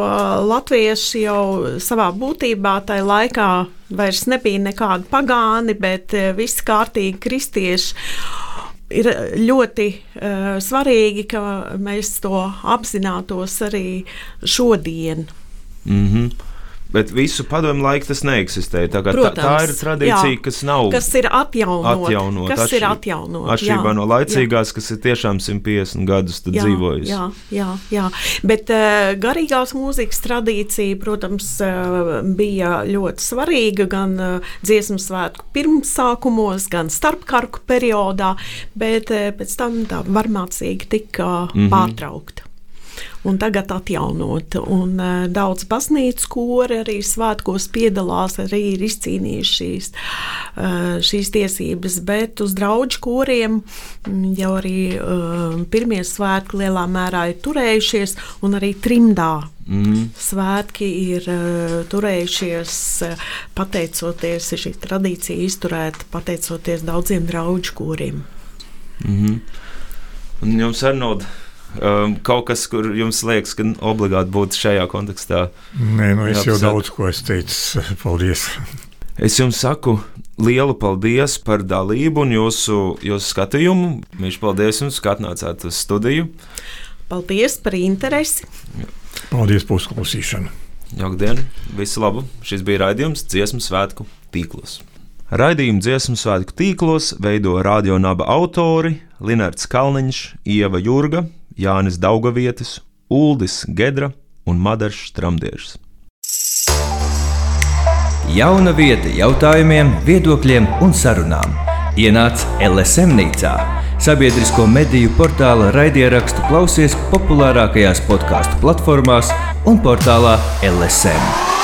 latvieši jau savā būtībā tajā laikā vairs nebija nekādi pagāni, bet eh, visi kārtīgi kristieši. Ir ļoti uh, svarīgi, ka mēs to apzinātos arī šodien. Mm -hmm. Bet visu padomu laiku tas neeksistēja. Tā, Protams, tā, tā ir tradīcija, jā, kas nav. Kas ir atjaunot? atjaunot kas atšķir, ir atjaunot? Atšķirībā no laicīgās, jā. kas ir tiešām 150 gadus dzīvojusi. Jā, jā, jā. Bet uh, garīgās mūzikas tradīcija, protams, uh, bija ļoti svarīga gan uh, dziesmu svētku pirmsākumos, gan starpkarku periodā, bet uh, pēc tam tā varmācīgi tika mm -hmm. pārtraukta un tagad atjaunot. Un, uh, daudz baznīcu kori arī svētkos piedalās, arī ir izcīnījuši šīs, uh, šīs tiesības, bet uz draugu koriem jau arī uh, pirmie svētki lielā mērā ir turējušies, un arī trimdā Mm. Svētki ir uh, turējušies uh, pateicoties šī tradīcija, izturēta pateicoties daudziem draugu kuriem. Mm -hmm. Un jums, Arnold, um, kaut kas, kur jums liekas, ka obligāti būtu šajā kontekstā? Nē, nu es jau daudz ko esmu teicis. Paldies! Es jums saku lielu paldies par dalību un jūsu, jūsu skatījumu. Viņš paldies jums, ka atnācāt uz studiju. Paldies par interesi. Paldies par uzklausīšanu. Jauktdien, visu labu! Šis bija raidījums Dziesmu svētku tīklos. Raidījumu dziesmu svētku tīklos veido radionāba autori Linards Kalniņš, Ieva Jurga, Jānis Daugavietis Uldis Gedra un Madars Tramdiežs. Jauna vieta jautājumiem, viedokļiem un sarunām. Ienāc LSM Nīcā, sabiedrisko mediju portāla raidierakstu klausies populārākajās podkāstu platformās un portālā LSM.